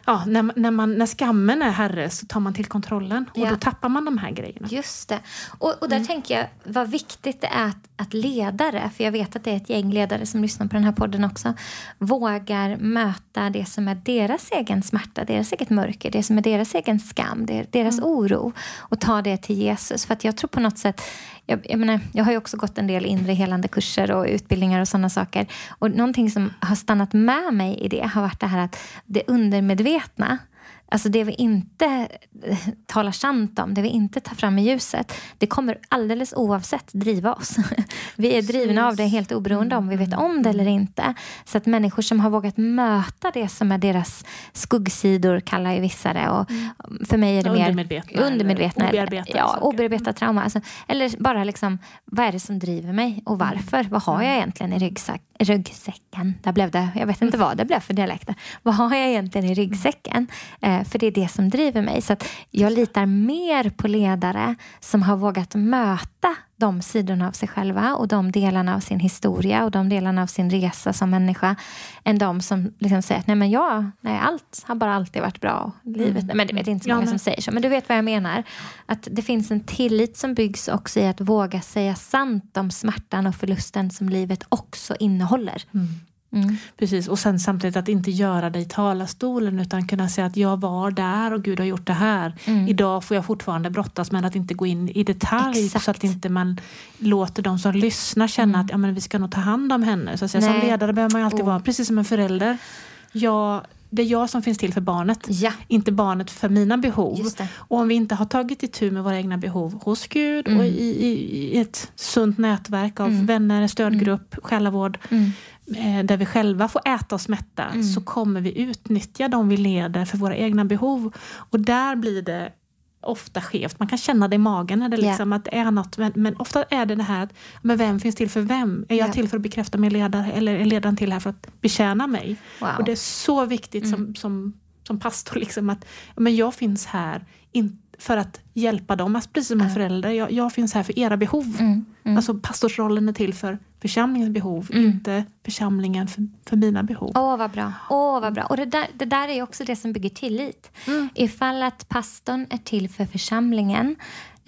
ja, när, när, man, när skammen är herre så tar man till kontrollen och ja. då tappar man de här grejerna. Just det. Och, och där mm. tänker jag vad viktigt det är att, att ledare, för jag vet att det är ett gäng ledare som lyssnar på den här podden också, vågar möta det som är deras egen smärta, deras eget mörker, det som är deras egen skam, deras mm. oro och ta det till Jesus. För att jag tror på något sätt jag, jag, menar, jag har ju också gått en del inre helande kurser och utbildningar och sådana saker. Och någonting som har stannat med mig i det har varit det här att det undermedvetna Alltså det vi inte eh, talar sant om, det vi inte tar fram i ljuset, det kommer alldeles oavsett driva oss. [LAUGHS] Vi är drivna av det helt oberoende om vi vet om det eller inte. Så att människor som har vågat möta det som är deras skuggsidor, kallar ju vissa det. Och mm. för mig är det mer undermedvetna, undermedvetna obearbetade ja, obearbetat trauma. Alltså, eller bara liksom, vad är det som driver mig och mm. varför? Vad har jag egentligen i ryggsäck, ryggsäcken? Där blev det, jag vet inte vad det blev för dialekter. Vad har jag egentligen i ryggsäcken? Eh, för det är det som driver mig. Så jag litar mer på ledare som har vågat möta de sidorna av sig själva och de delarna av sin historia och de delarna av sin resa som människa än de som liksom säger att nej men jag, nej, allt har bara alltid varit bra. Livet, mm. men det vet inte så många ja, som säger så. Men du vet vad jag menar. Att det finns en tillit som byggs också i att våga säga sant om smärtan och förlusten som livet också innehåller. Mm. Mm. Precis, och sen samtidigt att inte göra det i talarstolen utan kunna säga att jag var där och Gud har gjort det här. Mm. Idag får jag fortfarande brottas men att inte gå in i detalj Exakt. så att inte man låter de som lyssnar känna mm. att ja, men vi ska nog ta hand om henne. Så att säga. Som ledare behöver man alltid oh. vara, precis som en förälder. Jag, det är jag som finns till för barnet, ja. inte barnet för mina behov. Och om vi inte har tagit itu med våra egna behov hos Gud mm. och i, i, i, ett sunt nätverk av mm. vänner, stödgrupp, mm. själavård mm. Där vi själva får äta oss mätta mm. så kommer vi utnyttja de vi leder för våra egna behov. Och där blir det ofta skevt. Man kan känna det i magen när det, liksom, yeah. att det är något. Men, men, ofta är det det här att men vem finns till för vem? Är jag yeah. till för att bekräfta min ledare eller är ledaren till här för att betjäna mig? Wow. Och det är så viktigt mm. som, som, som pastor liksom, att men jag finns här in, för att hjälpa dem, alltså precis som en förälder. Jag, jag, finns här för era behov. Mm. Mm. Alltså pastorsrollen är till för församlingens behov, mm. inte församlingen för, för mina behov. Åh, vad bra. Åh, vad bra. Och det där, det där är också det som bygger tillit. Mm. Ifall att pastorn är till för församlingen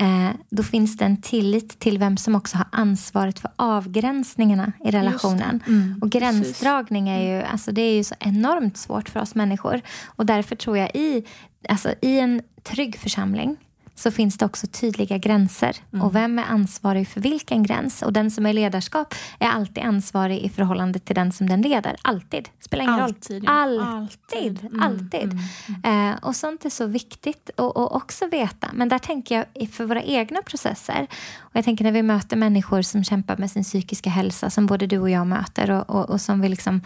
eh, då finns det en tillit till vem som också har ansvaret för avgränsningarna i relationen. Mm, och gränsdragning är ju, alltså det är ju så enormt svårt för oss människor. Och därför tror jag i, alltså i en trygg församling så finns det också tydliga gränser. Mm. Och vem är ansvarig för vilken gräns? Och den som är ledarskap är alltid ansvarig i förhållande till den som den leder. Alltid. Spelar ingen alltid, roll. Ja. Alltid. Mm. Alltid. Mm. Eh, och sånt är så viktigt att också veta. Men där tänker jag för våra egna processer. Och jag tänker när vi möter människor som kämpar med sin psykiska hälsa, som både du och jag möter och, och, och som vill liksom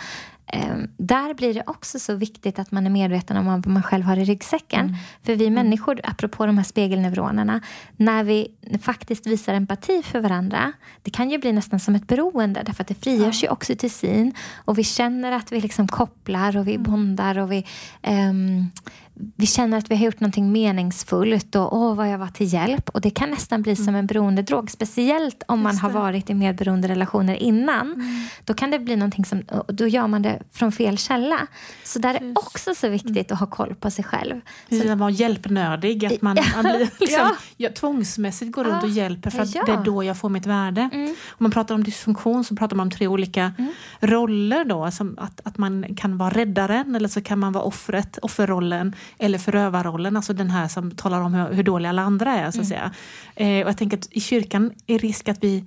där blir det också så viktigt att man är medveten om vad man själv har i ryggsäcken. Mm. För vi mm. människor, apropå de här spegelneuronerna, när vi faktiskt visar empati för varandra, det kan ju bli nästan som ett beroende, därför att det frigörs ja. ju oxytocin och vi känner att vi liksom kopplar och vi mm. bondar och vi um, vi känner att vi har gjort någonting meningsfullt och åh vad jag var till hjälp. Och det kan nästan bli mm. som en beroendedrog. Speciellt om man har varit i medberoende relationer innan. Mm. Då kan det bli någonting som, då gör man det från fel källa. Så där är det också så viktigt mm. att ha koll på sig själv. Precis, att vara hjälpnördig. Att man, man blir [LAUGHS] liksom, ja. tvångsmässigt går runt och hjälper för att ja. det är då jag får mitt värde. Mm. Om man pratar om dysfunktion så pratar man om tre olika mm. roller. Då, som att, att man kan vara räddaren eller så kan man vara offret, offerrollen eller förövarrollen, alltså den här som talar om hur, hur dåliga alla andra är. Så att mm. säga. Eh, och jag tänker att i kyrkan är risk att vi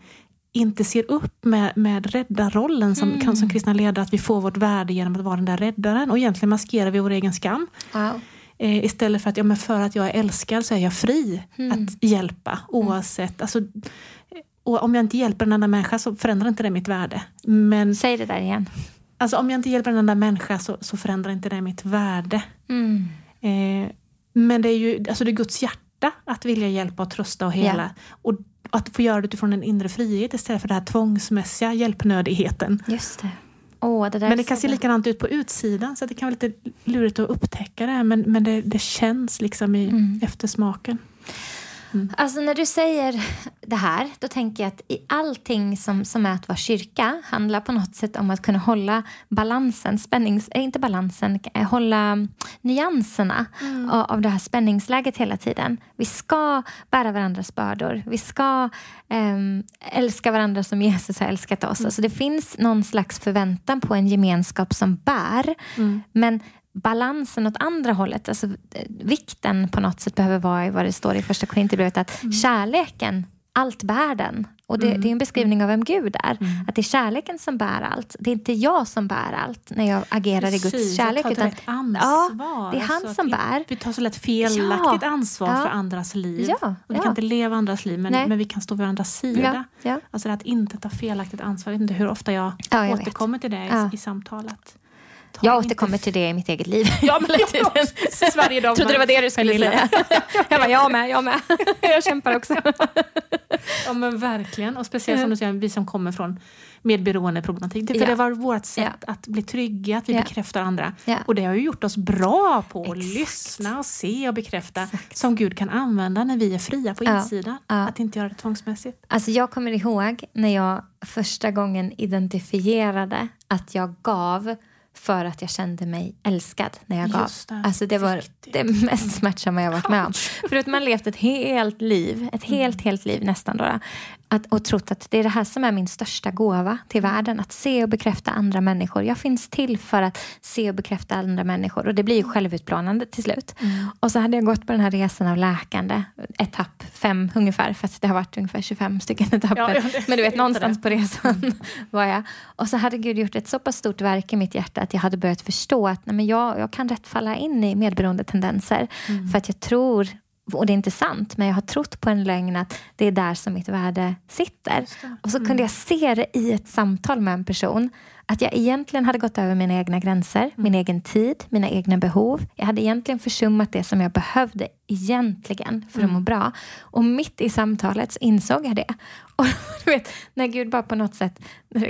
inte ser upp med, med räddarrollen som, Mm. som kristna ledare, att vi får vårt värde genom att vara den där räddaren. Och egentligen maskerar vi vår egen skam. Wow. Eh, istället för att, ja, men för att jag är älskad så är jag fri Mm. att hjälpa oavsett. Alltså, och om jag inte hjälper en annan människa så förändrar inte det mitt värde. Men Säg det där igen. alltså, om jag inte hjälper en annan människa så, så förändrar inte det mitt värde. Mm. Eh, men det är ju alltså det är Guds hjärta att vilja hjälpa och trösta och hela. Och att få göra det utifrån en inre frihet istället för den här tvångsmässiga hjälpnödigheten. Just det. Åh, det Men det kan se likadant ut på utsidan så det kan vara lite lurigt att upptäcka det. Men, men det, det känns liksom i Mm. eftersmaken. Alltså när du säger det här, då tänker jag att i allting som, som är att vara kyrka handlar på något sätt om att kunna hålla balansen, spännings, eh, inte balansen, eh, hålla nyanserna av, av det här spänningsläget hela tiden. Vi ska bära varandras bördor. Vi ska ehm, älska varandra som Jesus har älskat oss. Alltså det finns någon slags förväntan på en gemenskap som bär. Men balansen åt andra hållet, alltså eh, vikten på något sätt behöver vara i vad det står i första Korinthierbrevet att kärleken, allt bär den. Och det, det är en beskrivning av vem Gud är. Att det är kärleken som bär allt. Det är inte jag som bär allt när jag agerar i Guds Precis, kärlek. ansvar. ja, det är han Alltså att som bär. Vi tar så lätt felaktigt Ja. ansvar Ja. för andras liv. Ja, och vi kan inte leva andras liv men, men vi kan stå vid andras sida. Alltså att inte ta felaktigt ansvar. Jag vet inte hur ofta jag, Ja, jag vet. återkommer till det i, i samtalet. Jag inte återkommer till det i mitt eget liv. Ja, men [LAUGHS] tiden. precis, varje dag. trodde det var det du skulle säga. [LAUGHS] Jag bara, jag med, jag med. [LAUGHS] Jag kämpar också. Ja men verkligen. Och speciellt som du säger, vi som kommer från medberoendeproblematik. Det, för Ja. det var vårt sätt att bli trygga, att vi Ja. bekräftar andra. Ja. Och det har ju gjort oss bra på att Exakt. lyssna och se och bekräfta. Som Gud kan använda när vi är fria på Ja. insidan. Ja. Att inte göra det tvångsmässigt. Alltså jag kommer ihåg när jag första gången identifierade att jag gav för att jag kände mig älskad när jag gav. Det. Alltså det var Viktigt. det mest smärtsamma jag varit med om. För att man levt ett helt liv, ett helt, helt liv nästan då. Att, och trott att det är det här som är min största gåva till världen. Att se och bekräfta andra människor. Jag finns till för att se och bekräfta andra människor. Och det blir ju självutplånande till slut. Och så hade jag gått på den här resan av läkande, etapp fem ungefär. För att det har varit ungefär 25 stycken etapper. Ja, Men du vet, någonstans det. på resan [LAUGHS] var jag. Och så hade Gud gjort ett så pass stort verk i mitt hjärta att jag hade börjat förstå att nej, men jag, jag kan rätt falla in i medberoende tendenser. För att jag tror, och det är inte sant, men jag har trott på en lögn att det är där som mitt värde sitter. Och så kunde jag se det i ett samtal med en person. Att jag egentligen hade gått över mina egna gränser, min egen tid, mina egna behov. Jag hade egentligen försummat det som jag behövde egentligen för att må bra. Och mitt i samtalet så insåg jag det. [LAUGHS] Och du vet, när Gud bara på något sätt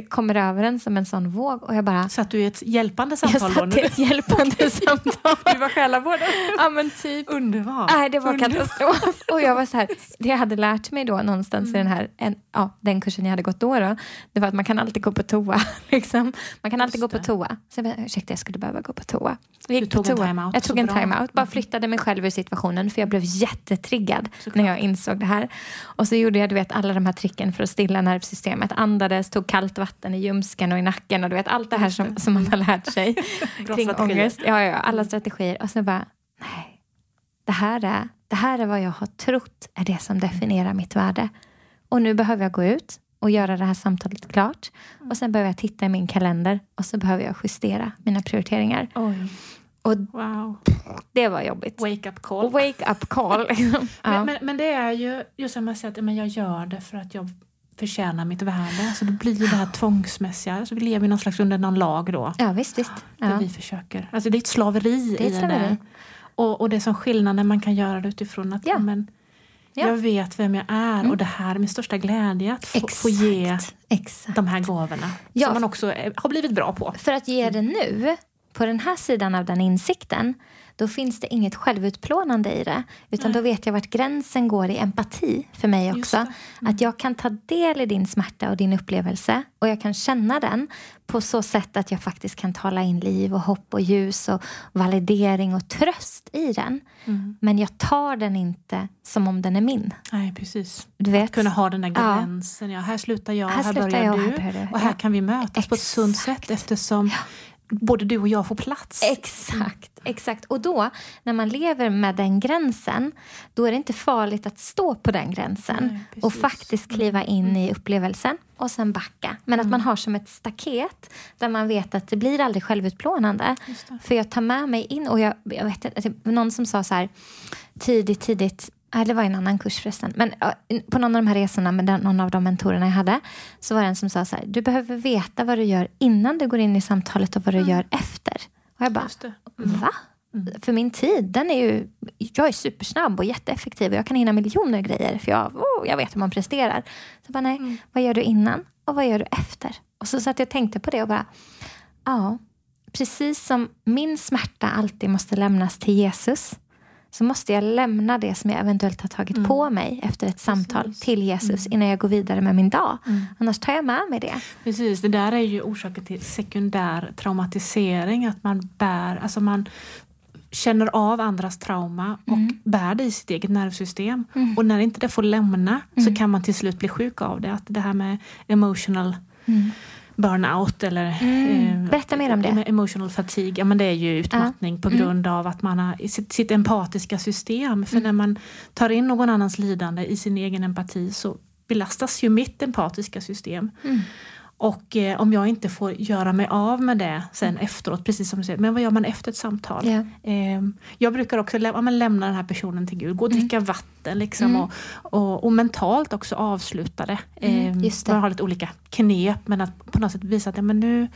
kommer över en som en sån våg och jag bara... Så att du är ett hjälpande Jag samtal då? satt i ett hjälpande [LAUGHS] samtal. Du var själavård? Ja men typ. Underbart. Nej, det var katastrof. Och jag var så här, det jag hade lärt mig då någonstans Mm. i den här, en, ja, den kursen jag hade gått då, då, det var att man kan alltid gå på toa. [LAUGHS] Liksom. Man kan alltid gå på toa. Så jag bara, ursäkta, jag skulle behöva gå på toa. Jag gick Du på tog en toa. time-out, Jag tog en. Mm. time-out. Bara flyttade mig själv ur situationen för jag blev jättetriggad Såklart. när jag insåg det här. Och så gjorde jag du vet, alla de här tricken för att stilla nervsystemet. Andades, tog kallt vatten i ljumsken och i nacken och du vet allt det här som, som man har lärt sig [LAUGHS] kring strategier. ångest. Ja, ja, alla strategier. Och så bara, nej, det här, är, det här är vad jag har trott är det som definierar mitt värde. Och nu behöver jag gå ut och göra det här samtalet klart. Och sen behöver jag titta i min kalender och så behöver jag justera mina prioriteringar. Oj, Och wow. det var jobbigt. Wake up call. Wake up call. [LAUGHS] liksom. ja. Men, men, men det är ju just som jag säger att men jag gör det för att jag förtjänar mitt värde. Alltså det blir det här tvångsmässiga. Alltså vi lever någon slags under någon lag då. ja, visst, visst. Där Ja. vi försöker. Alltså det är ett slaveri Det är ett slaveri. Och, och det är som när man kan göra det utifrån att Ja. men, Ja. jag vet vem jag är Mm. och det här är min största glädje att få, få ge Exakt. Exakt. de här gåvorna. Ja. Som man också är, har blivit bra på. För att ge det nu, på den här sidan av den insikten, då finns det inget självutplånande i det. Utan då vet jag vart gränsen går i empati för mig också. det. Att jag kan ta del i din smärta och din upplevelse och jag kan känna den på så sätt att jag faktiskt kan tala in liv och hopp och ljus och validering och tröst i den. Mm. Men jag tar den inte som om den är min. Nej, precis. Du vet? Kunna ha den där Ja. gränsen. Ja, här slutar jag, Här här, slutar börjar jag, du. här börjar du. Och här Ja. kan vi mötas på ett sunt sätt eftersom både du och jag får plats. Exakt, exakt. Och då, när man lever med den gränsen, då är det inte farligt att stå på den gränsen Nej, och faktiskt kliva in i upplevelsen och sen backa. Men att man har som ett staket där man vet att det blir aldrig självutplånande. För jag tar med mig in, och jag, jag vet inte, någon som sa så här tidigt, tidigt Nej, det var en annan kurs förresten. Men på någon av de här resorna med den, någon av de mentorerna jag hade så var det en som sa så här, du behöver veta vad du gör innan du går in i samtalet och vad du gör efter. Och jag bara, det. va? För min tid, den är ju... Jag är supersnabb och jätteeffektiv och jag kan hinna miljoner grejer för jag, oh, jag vet hur man presterar. Så bara, nej, vad gör du innan och vad gör du efter? Och så satt jag och tänkte på det och bara, ja, precis som min smärta alltid måste lämnas till Jesus så måste jag lämna det som jag eventuellt har tagit på mig efter ett samtal till Jesus innan jag går vidare med min dag. Annars tar jag med mig det. Precis, det där är ju orsaken till sekundär traumatisering. Att man bär, alltså man känner av andras trauma och bär det i sitt eget nervsystem. Och när inte det får lämna så kan man till slut bli sjuk av det. Att det här med emotional burnout eller Mm. Berätta mer om det. emotional fatigue, ja, men det är ju utmattning på grund av att man har sitt, sitt empatiska system. För när man tar in någon annans lidande i sin egen empati så belastas ju mitt empatiska system. Och eh, om jag inte får göra mig av med det sen efteråt, precis som du säger, men vad gör man efter ett samtal? Ja. Eh, jag brukar också lä- ja, lämna den här personen till Gud, gå och dricka vatten liksom, och, och, och mentalt också avsluta det. Eh. Man har lite olika knep, men att på något sätt visa att ja, men nu,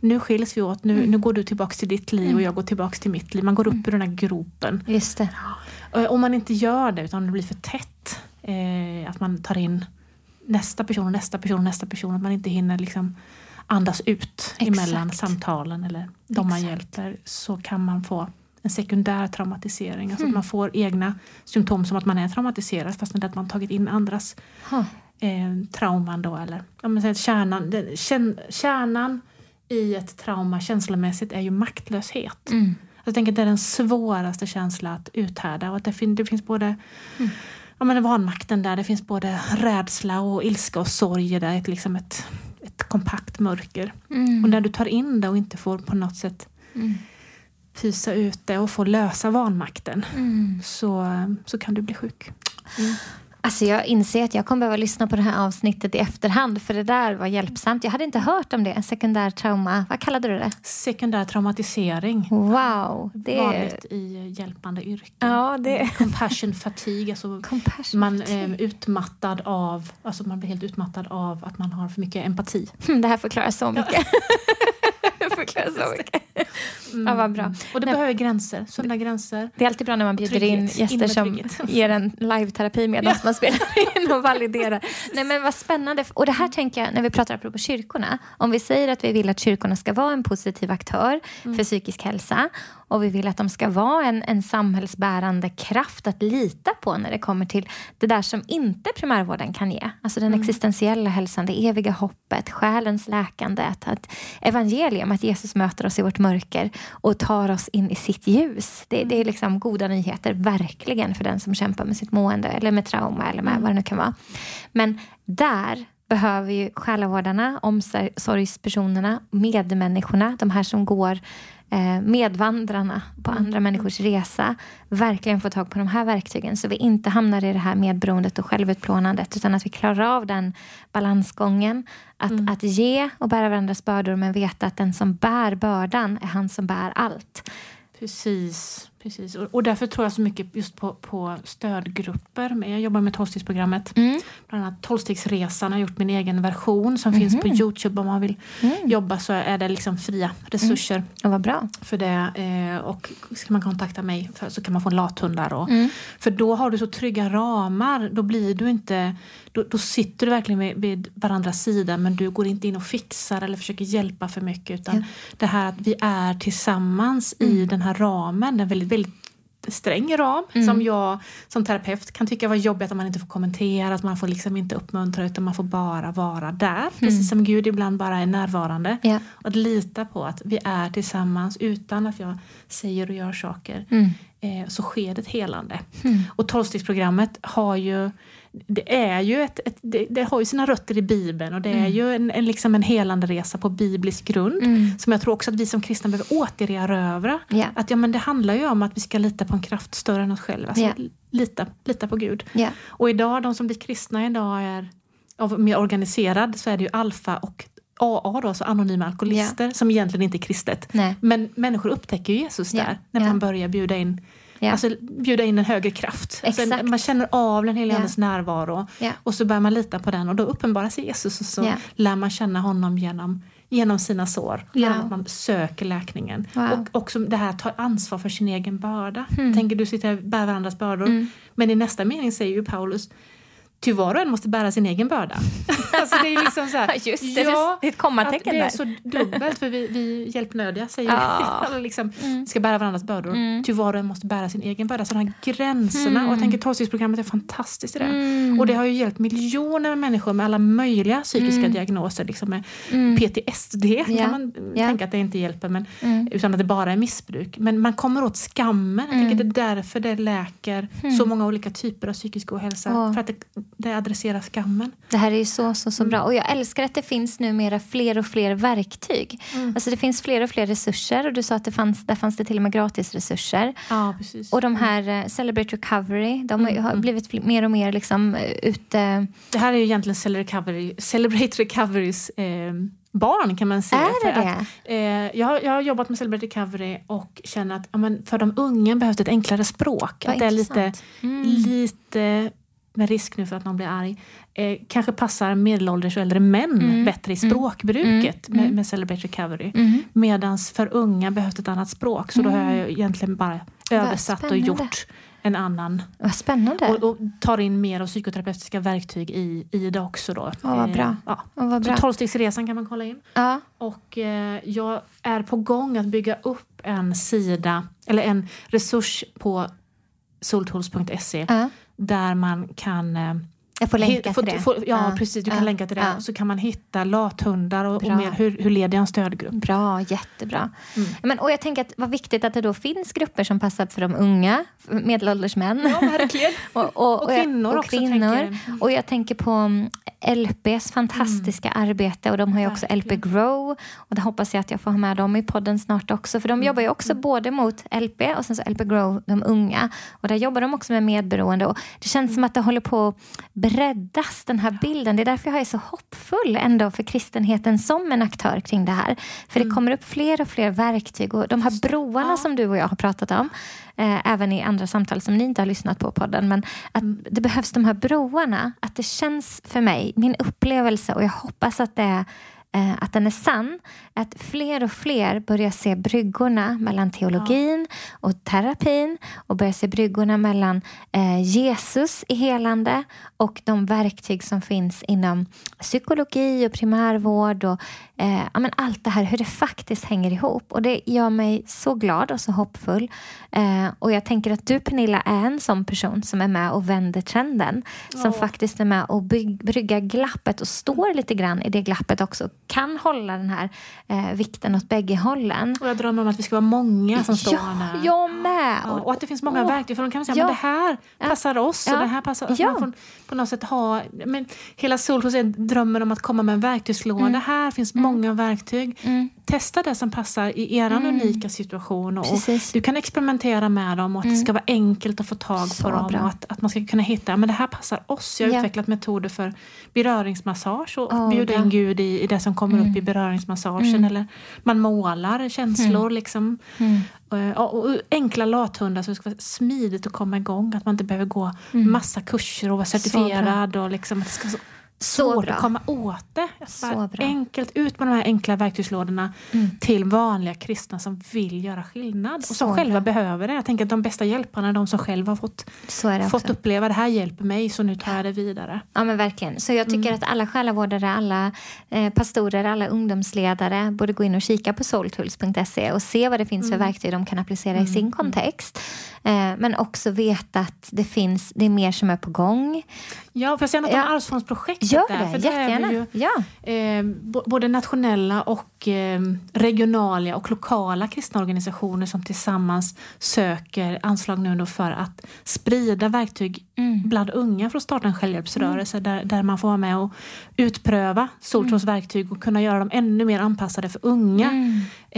nu skiljs vi åt, nu, nu går du tillbaka till ditt liv och jag går tillbaka till mitt liv. Man går upp ur den här gropen. Just det. Om man inte gör det, utan det blir för tätt, eh, att man tar in nästa person och nästa person och nästa person, att man inte hinner liksom andas ut emellan Exakt. samtalen eller de man Exakt. hjälper, så kan man få en sekundär traumatisering. Alltså Hmm. att man får egna symptom som att man är traumatiserad fast det är att man tagit in andras eh, trauman då. Eller, ja, men säg att kärnan, den, kärn, kärnan i ett trauma känslomässigt är ju maktlöshet. Mm. Jag tänker att det är den svåraste känslan att uthärda. Och att det, fin- det finns både ja, men vanmakten där, det finns både rädsla och ilska och sorg där. Ett, liksom ett, ett kompakt mörker. Mm. Och när du tar in det och inte får på något sätt Mm. pysa ut det och få lösa vanmakten Mm. så, så kan du bli sjuk. Alltså jag inser att jag kommer behöva lyssna på det här avsnittet i efterhand för det där var hjälpsamt. Jag hade inte hört om det, sekundär trauma. Vad kallade du det? Sekundär traumatisering. Wow, det. Vanligt i hjälpande yrken. Ja, det Compassion fatigue, alltså Compassion man fatigue. är utmattad av, alltså man blir helt utmattad av att man har för mycket empati. Hmm, Det här förklarar så mycket. det [LAUGHS] förklarar så mycket. Ja, vad bra. Och det Nej. behöver gränser, sunda gränser. Det är alltid bra när man bjuder in Trygghet. In gäster som [LAUGHS] ger en live-terapi medan man spelar in och validerar. Nej men vad spännande. Och det här tänker jag när vi pratar apropå kyrkorna. Om vi säger att vi vill att kyrkorna ska vara en positiv aktör för psykisk hälsa och vi vill att de ska vara en, en samhällsbärande kraft att lita på när det kommer till det där som inte primärvården kan ge. Alltså den existentiella hälsan, det eviga hoppet, själens läkande, att, att evangelium, att Jesus möter oss i vårt mörker och tar oss in i sitt ljus. Det, det är liksom goda nyheter, verkligen, för den som kämpar med sitt mående eller med trauma eller med vad det nu kan vara. Men där behöver ju själavårdarna, omsorgspersonerna, medmänniskorna, de här som går medvandrarna på andra människors resa verkligen få tag på de här verktygen så vi inte hamnar i det här medberoendet och självutplånandet utan att vi klarar av den balansgången. Att, att ge och bära varandras bördor men veta att den som bär bördan är han som bär allt. Precis. Precis. Och, och därför tror jag så mycket just på, på stödgrupper. Jag jobbar med tolvstegsprogrammet. Mm. Bland annat Tolvstegsresan har gjort min egen version som finns på Youtube. Om man vill jobba så är det liksom fria resurser Och vad bra. för det. Eh, och ska man kontakta mig för, så kan man få lathundar. Och, Mm. För då har du så trygga ramar. Då blir du inte... Då, då sitter du verkligen vid, vid varandras sida men du går inte in och fixar eller försöker hjälpa för mycket. Utan Ja. det här att vi är tillsammans i den här ramen. En väldigt, väldigt sträng ram som jag som terapeut kan tycka var jobbigt att man inte får kommentera, att man får liksom inte uppmuntra utan man får bara vara där. Precis som Gud ibland bara är närvarande. Ja. Och att lita på att vi är tillsammans utan att jag säger och gör saker. Mm. Eh, så sker det ett helande. Och tolvstegsprogrammet har ju det är ju ett, ett det, det, har ju sina rötter i Bibeln och det är mm. ju en, en, liksom en helande resa på biblisk grund mm. som jag tror också att vi som kristna behöver återerövra. Yeah. Att ja, men det handlar ju om att vi ska lita på en kraft större än oss själva. Alltså, yeah. lita, lita på Gud. Yeah. Och idag, de som blir kristna idag är av mer organiserad så är det ju alfa och AA, då, alltså anonyma alkoholister, som egentligen inte är kristet. Nej. Men människor upptäcker ju Jesus där när man börjar bjuda in Yeah. Alltså bjuda in en högre kraft. Alltså, man känner av den heliga yeah. närvaro yeah. och så börjar man lita på den och då uppenbarar sig Jesus och så yeah. lär man känna honom genom, genom sina sår. Genom att man söker läkningen. Wow. Och också det här att ta ansvar för sin egen börda. Mm. Tänker du sitter och bär varandras bördor. Mm. Men i nästa mening säger ju Paulus Ty var och en måste bära sin egen börda. [LAUGHS] alltså det är liksom så här, [LAUGHS] Just det, ja, det är ett kommatecken Det är så dubbelt för vi, vi hjälpnödiga säger ja. [LAUGHS] liksom, mm. ska bära varandras bördor. Mm. Ty var och en måste bära sin egen börda. Så de här gränserna, mm. och jag tänker tolvstegsprogrammet är fantastiskt i det. Mm. Och det har ju hjälpt miljoner människor med alla möjliga psykiska mm. diagnoser. Liksom med mm. PTSD yeah. kan man yeah. tänka att det inte hjälper, men, utan att det bara är missbruk. Men man kommer åt skammen. Jag tänker det är därför det läker så många olika typer av psykisk ohälsa. Oh. För att det, det adresserar skammen. Det här är ju så, så, så bra. Och jag älskar att det finns numera fler och fler verktyg. Mm. Alltså det finns fler och fler resurser. Och du sa att det fanns, där fanns det till och med gratisresurser. Ja, precis. Och de här uh, Celebrate Recovery, de mm. har blivit mer och mer liksom uh, ute... Det här är ju egentligen Celebrate, Recovery, Celebrate Recoverys eh, barn kan man säga. Är det att, eh, jag, jag har jobbat med Celebrate Recovery och känner att ja, men för de unga behövs ett enklare språk. Vad att det är lite, mm. lite med risk nu för att någon blir arg, eh, kanske passar medelålders och äldre män mm. bättre i mm. språkbruket mm. med, med Celebrate Recovery. Mm. Medan för unga behövs ett annat språk. Så då har jag mm. egentligen bara översatt och gjort en annan. Vad spännande. Och, och, tar in mer av psykoterapeutiska verktyg i, i det också. Då. Oh, vad bra. Eh, ja. Oh, vad bra. Så tolvstegsresan kan man kolla in. Ja. Och eh, jag är på gång att bygga upp en sida, eller en resurs på soltools.se ja där man kan eh, jag får länka till det. Få, ja, ja, precis. Du kan ja, länka till det. Ja. Så kan man hitta lathundar och, och mer, hur, hur leder jag en stödgrupp. Bra, jättebra. Mm. Men, och jag tänker att vad viktigt att det då finns grupper som passar för de unga, medelålders män. Ja, verkligen. [LAUGHS] och, och, och, kvinnor och, också. Kvinnor. Mm. Och jag tänker på mm, LPs fantastiska mm. arbete och de har ju också. LP Grow. Och det hoppas jag att jag får ha med dem i podden snart också. För de mm. jobbar ju också mm. både mot LP och sen så LP Grow, de unga. Och där jobbar de också med medberoende. Och det känns som att det håller på breddas, den här bilden. Det är därför jag är så hoppfull ändå för kristenheten som en aktör kring det här. För mm. det kommer upp fler och fler verktyg och de här broarna ja. som du och jag har pratat om, eh, även i andra samtal som ni inte har lyssnat på podden, men att mm. det behövs de här broarna, att det känns för mig, min upplevelse och jag hoppas att det är att den är sann, att fler och fler börjar se bryggorna mellan teologin ja. och terapin och börjar se bryggorna mellan eh, Jesus i helande och de verktyg som finns inom psykologi och primärvård och eh, ja, men allt det här, hur det faktiskt hänger ihop. Och Det gör mig så glad och så hoppfull. Eh, och Jag tänker att du Pernilla är en sån person som är med och vänder trenden. Som oh. faktiskt är med och bygg, bryggar glappet och står lite grann i det glappet också. Kan hålla den här eh, vikten åt bägge hållen. Och jag drömmer om att vi ska vara många som står ja, här. Jag med! Ja, och att det finns många oh. verktyg. För de kan säga ja. men det här passar oss och det här passar... Alltså ja. Får på något sätt ha... Men hela Solhus är drömmen om att komma med en verktygslåda. Mm. Här finns mm. många verktyg. Mm. Testa det som passar i er mm. unika situation. Och, du kan experimentera med dem och att det mm. ska vara enkelt att få tag Så på dem. Och att, att man ska kunna hitta men det här passar oss. Jag har utvecklat metoder för beröringsmassage och oh, bjuda in Gud i, i det som kommer upp i mm. beröringsmassagen. Eller man målar känslor. Liksom. Eh, och, och, enkla lathundar så det ska vara smidigt att komma igång. Att man inte behöver gå massa kurser och vara certifierad. Och liksom, att det ska så svårt att komma åt det. Så enkelt ut med de här enkla verktygslådorna mm. till vanliga kristna som vill göra skillnad och som själva bra. behöver det. Jag tänker att de bästa hjälparna är de som själva har fått, fått uppleva det här hjälper mig så nu tar jag det vidare. Ja men verkligen. Så jag tycker mm. att alla själavårdare, alla eh, pastorer, alla ungdomsledare borde gå in och kika på soultools.se och se vad det finns mm. för verktyg de kan applicera i mm. sin kontext. Eh, men också veta att det finns, det är mer som är på gång. Ja, för jag säga något ja. om arvsfondsprojekt Gör det, För där är vi jättegärna. ju, Ja. eh, både nationella och eh, regionala och lokala kristna organisationer som tillsammans söker anslag nu för att sprida verktyg Mm. bland unga för att starta en självhjälpsrörelse där, där man får vara med och utpröva Soltros verktyg och kunna göra dem ännu mer anpassade för unga.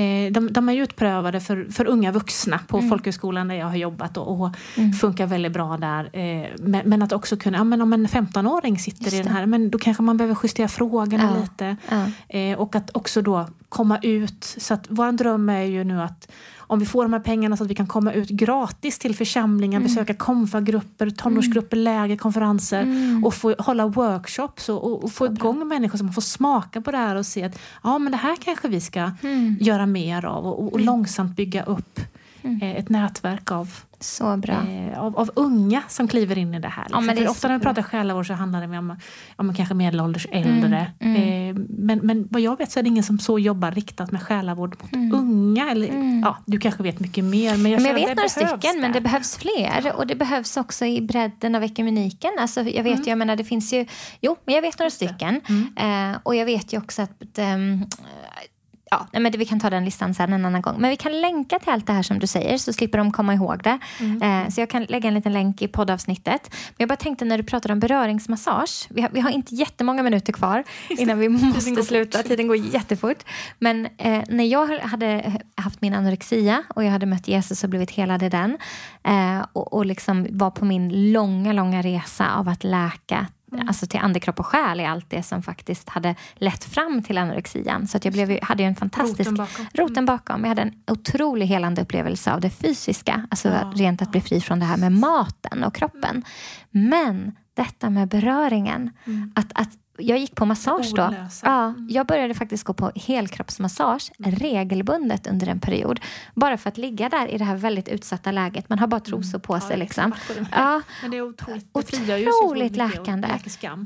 Mm. Eh, de, de är utprövade för, för unga vuxna på folkhögskolan där jag har jobbat och, och Mm. funkar väldigt bra där. Eh, men, men att också kunna, ja, men om en 15-åring sitter i den här, men då kanske man behöver justera frågorna Ja. lite. Ja. Eh, och att också då komma ut. Så att vår dröm är ju nu att om vi får de här pengarna så att vi kan komma ut gratis till församlingar, Mm. besöka konfagrupper, tonårsgrupper, läger, konferenser Mm. och få hålla workshops och, och, och få igång människor som får smaka på det här och se att ja, men det här kanske vi ska Mm. göra mer av och, och, och långsamt bygga upp eh, ett nätverk av, Så bra. eh, av, av unga som kliver in i det här. Liksom. men det ofta när vi pratar själavård så handlar det om, om kanske medelålders äldre. Mm, Eh, men, men vad jag vet så är det ingen som så jobbar riktat med själavård mot Mm. unga. Eller, ja, du kanske vet mycket mer. Men jag, Men jag vet några det stycken, men det behövs fler. Och det behövs också i bredden av ekumeniken. Alltså, jag vet ju, jag menar, det finns ju... Jo, men jag vet några stycken. Eh, och jag vet ju också att... Ja, nej, men vi kan ta den listan sen en annan gång. Men vi kan länka till allt det här som du säger så slipper de komma ihåg det. Eh, så jag kan lägga en liten länk i poddavsnittet. Men jag bara tänkte när du pratade om beröringsmassage. Vi har, vi har inte jättemånga minuter kvar [LAUGHS] innan vi måste går sluta. Tiden går jättefort. Men eh, när jag hade haft min anorexia och jag hade mött Jesus och blivit helad i den eh, och, och liksom var på min långa, långa resa av att läka Alltså till ande, kropp och själ i allt det som faktiskt hade lett fram till anorexian. Så att jag blev, hade ju en fantastisk Roten bakom. roten bakom. Jag hade en otrolig helande upplevelse av det fysiska. Alltså Ja, rent att bli fri från det här med maten och kroppen. Men detta med beröringen. Att, att jag gick på massage då. Ja, jag började faktiskt gå på helkroppsmassage regelbundet under en period. Bara för att ligga där i det här väldigt utsatta läget. Man har bara trosor på sig. Liksom. Ja. Men det är otroligt, det Otroligt läkande.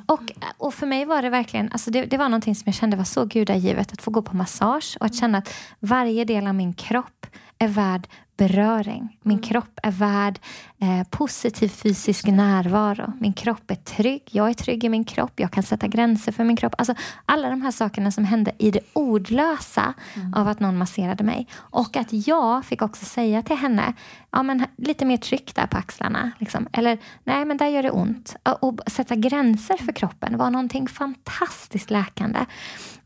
och, och för mig var det verkligen, alltså det, det var någonting som jag kände var så gudagivet att få gå på massage och att känna att varje del av min kropp är värd beröring. Min kropp är värd eh, positiv fysisk närvaro. Min kropp är trygg. Jag är trygg i min kropp. Jag kan sätta gränser för min kropp. Alltså, alla de här sakerna som hände i det ordlösa av att någon masserade mig. Och att jag fick också säga till henne, ja, men, lite mer tryck där på axlarna. Liksom. Eller, nej men där gör det ont. Och, och sätta gränser för kroppen var någonting fantastiskt läkande.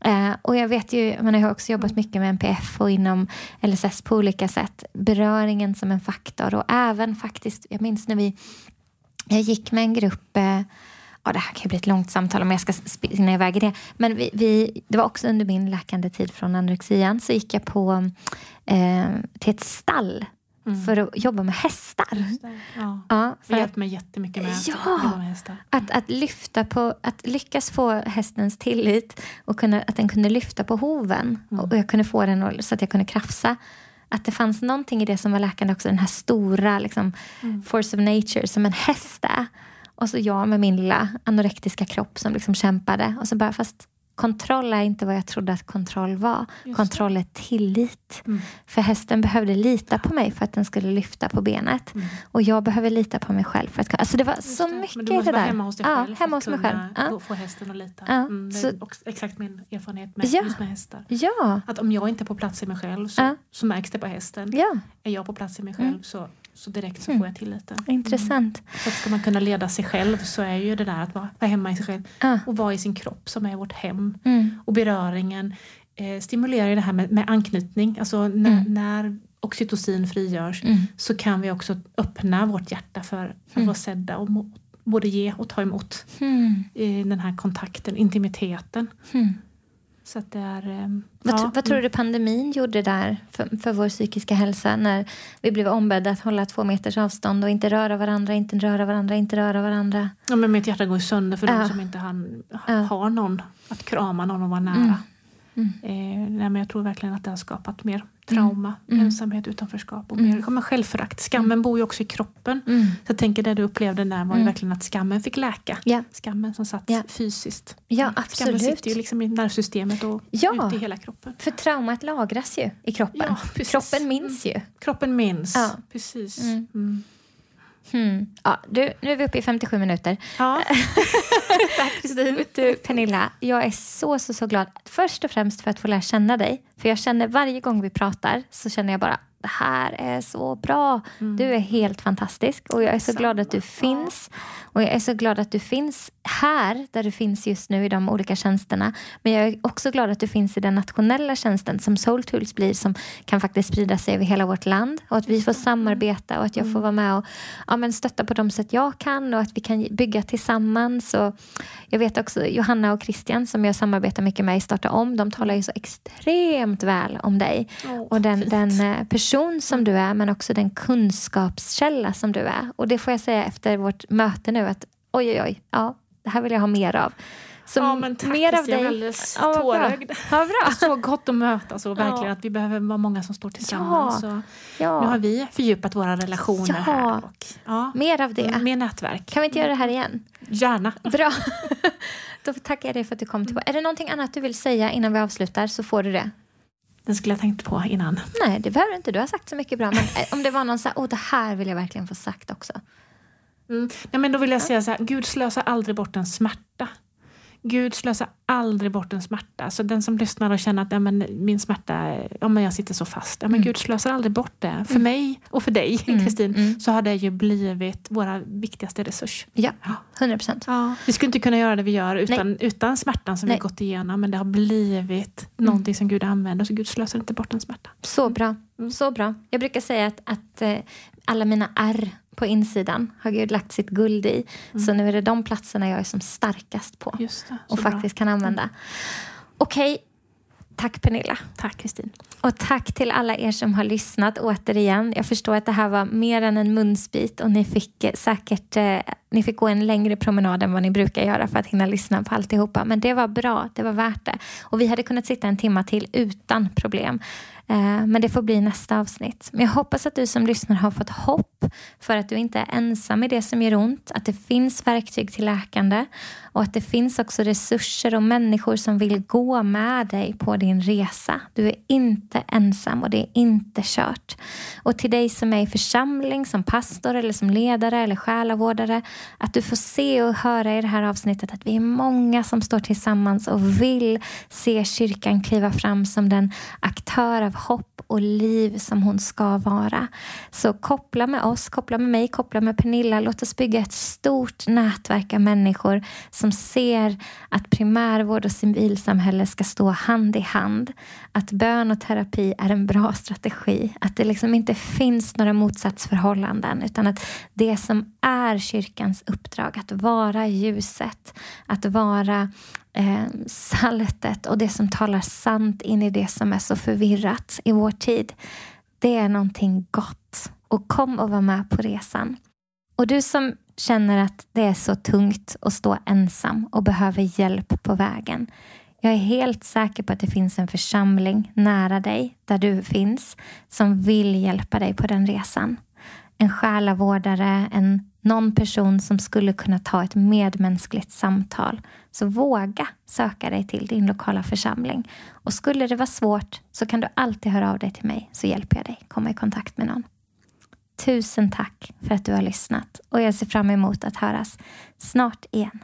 Eh, och jag vet ju, men jag har också jobbat mycket med NPF och inom LSS på olika sätt. Beröringen som en faktor och även faktiskt, jag minns när vi, jag gick med en grupp eh, Ja, det här kan bli ett långt samtal om jag ska spinna iväg i det. Men vi, vi, det var också under min läkande tid från anorexian så gick jag på eh, till ett stall för att jobba med hästar. Ja. Ja, Det för att, hjälper mig jättemycket med Ja. att jobba med hästar. att, att, lyfta på, att lyckas få hästens tillit och kunna, att den kunde lyfta på hoven och jag kunde få den så att jag kunde krafsa. Att det fanns någonting i det som var läkande också, den här stora liksom, force of nature som en häst är. Och så jag med min lilla anorektiska kropp som liksom kämpade. Och så bara, fast kontroll är inte vad jag trodde att kontroll var. Kontroll är tillit. För hästen behövde lita på mig för att den skulle lyfta på benet. Och jag behöver lita på mig själv. För att, alltså det var så det. mycket Men du i måste det vara där. hemma hos dig ja, själv för hemma hos mig själv. Ja. få hästen att lita. Ja, Mm, det är också exakt min erfarenhet med, Ja. just med hästar. Ja, Att om jag inte är på plats i mig själv så, Ja. så märks det på hästen. ja, Är jag på plats i mig själv så, så direkt så Mm. får jag tilliten. intressant. Så att ska man kunna leda sig själv så är ju det där att vara, vara hemma i sig själv Ja. och vara i sin kropp som är vårt hem. Mm. Och beröringen eh, stimulerar det här med, med anknytning. Alltså när, Mm. när oxytocin frigörs Mm. så kan vi också öppna vårt hjärta för att Mm. vara sedda och må, både ge och ta emot Mm. i den här kontakten, intimiteten. Mm. Så att det är... eh, Vad, ja, vad tror du pandemin gjorde där för, för vår psykiska hälsa när vi blev ombedda att hålla två meters avstånd och inte röra varandra, inte röra varandra, inte röra varandra? Ja, men mitt hjärta går sönder för Ja. de som inte han, Ja. har någon att krama någon och vara nära. Mm. Mm. Eh, nej, men jag tror verkligen att det har skapat mer trauma, Mm. ensamhet, utanförskap och Mm. mer men självförakt. Skammen bor ju också i kroppen. Mm. Så jag tänker det du upplevde där var ju Mm. verkligen att skammen fick läka. Ja. Skammen som satt Ja. fysiskt. Ja, Skammen absolut. sitter ju liksom i nervsystemet och Ja. ute i hela kroppen. För traumat lagras ju i kroppen. Ja, kroppen minns ju. Kroppen minns. Ja. Precis. Mm. Ja, du, nu är vi uppe i 57 minuter. Ja. [LAUGHS] Tack Kristin. [LAUGHS] Du, Pernilla, jag är så, så, så glad. Först och främst för att få lära känna dig. För jag känner varje gång vi pratar så känner jag bara det här är så bra. Mm. Du är helt fantastisk och jag är så glad att du finns. Och jag är så glad att du finns här, där du finns just nu i de olika tjänsterna. Men jag är också glad att du finns i den nationella tjänsten som Soul Tools blir, som kan faktiskt sprida sig över hela vårt land. Och att vi får samarbeta och att jag får vara med och ja, men stötta på de sätt jag kan och att vi kan bygga tillsammans. Och jag vet också Johanna och Christian som jag samarbetar mycket med i Starta om, de talar ju så extremt väl om dig. Oh, och den, den eh, person som du är, men också den kunskapskälla som du är. Och det får jag säga efter vårt möte nu att oj, oj, oj, ja, det här vill jag ha mer av. Så ja, men tack, mer av dig. Jag är alldeles ja, tårögd. Ja, bra. Så gott att mötas och verkligen ja. att vi behöver vara många som står tillsammans. Ja. Ja. Nu har vi fördjupat våra relationer ja. här. Och, ja. Mer av det. Mm, mer nätverk. Kan vi inte göra det här igen? Gärna. Bra. [LAUGHS] Då tackar jag dig för att du kom tillbaka. Är det någonting annat du vill säga innan vi avslutar så får du det. Den skulle jag tänkt på innan. Nej, det behöver du inte. Du har sagt så mycket bra. Men eh, om det var någon så här, oh, det här vill jag verkligen få sagt också. Mm. Nej, men då vill jag säga så här, Gud slösar aldrig bort en smärta. Gud slösar aldrig bort en smärta. Så den som lyssnar och känner att ja, men min smärta, ja, men jag sitter så fast. Ja, men mm. Gud slösar aldrig bort det. För mm. mig och för dig, mm. Kristin, mm. så har det ju blivit vår viktigaste resurs. Ja, 100 procent. Ja. Vi skulle inte kunna göra det vi gör utan, utan smärtan som Nej. vi gått igenom. Men det har blivit mm. någonting som Gud använder. Så Gud slösar inte bort en smärta. Så bra. Mm. Så bra. Jag brukar säga att, att eh, alla mina R på insidan har Gud lagt sitt guld i. Mm. Så nu är det de platserna jag är som starkast på det, och faktiskt bra. kan använda. Mm. Okej, okay. tack Pernilla. Tack Kristin. Och tack till alla er som har lyssnat återigen. Jag förstår att det här var mer än en munsbit och ni fick eh, säkert eh, ni fick gå en längre promenad än vad ni brukar göra för att hinna lyssna på alltihopa. Men det var bra, det var värt det. Och vi hade kunnat sitta en timme till utan problem. Eh, men det får bli nästa avsnitt. Men jag hoppas att du som lyssnar har fått hopp för att du inte är ensam i det som gör ont. Att det finns verktyg till läkande och att det finns också resurser och människor som vill gå med dig på din resa. Du är inte ensam och det är inte kört. Och till dig som är i församling, som pastor eller som ledare eller själavårdare, att du får se och höra i det här avsnittet att vi är många som står tillsammans och vill se kyrkan kliva fram som den aktör av hopp och liv som hon ska vara. Så koppla med oss, koppla med mig, koppla med Pernilla. Låt oss bygga ett stort nätverk av människor som ser att primärvård och civilsamhälle ska stå hand i hand. Att bön och terapi är en bra strategi. Att det liksom inte finns några motsatsförhållanden utan att det som är kyrkans uppdrag, att vara ljuset, att vara eh, saltet och det som talar sant in i det som är så förvirrat i vår tid. Det är någonting gott. Och kom och var med på resan. Och du som känner att det är så tungt att stå ensam och behöver hjälp på vägen. Jag är helt säker på att det finns en församling nära dig, där du finns, som vill hjälpa dig på den resan. En själavårdare, en, någon person som skulle kunna ta ett medmänskligt samtal. Så våga söka dig till din lokala församling. Och skulle det vara svårt så kan du alltid höra av dig till mig så hjälper jag dig komma i kontakt med någon. Tusen tack för att du har lyssnat och jag ser fram emot att höras snart igen.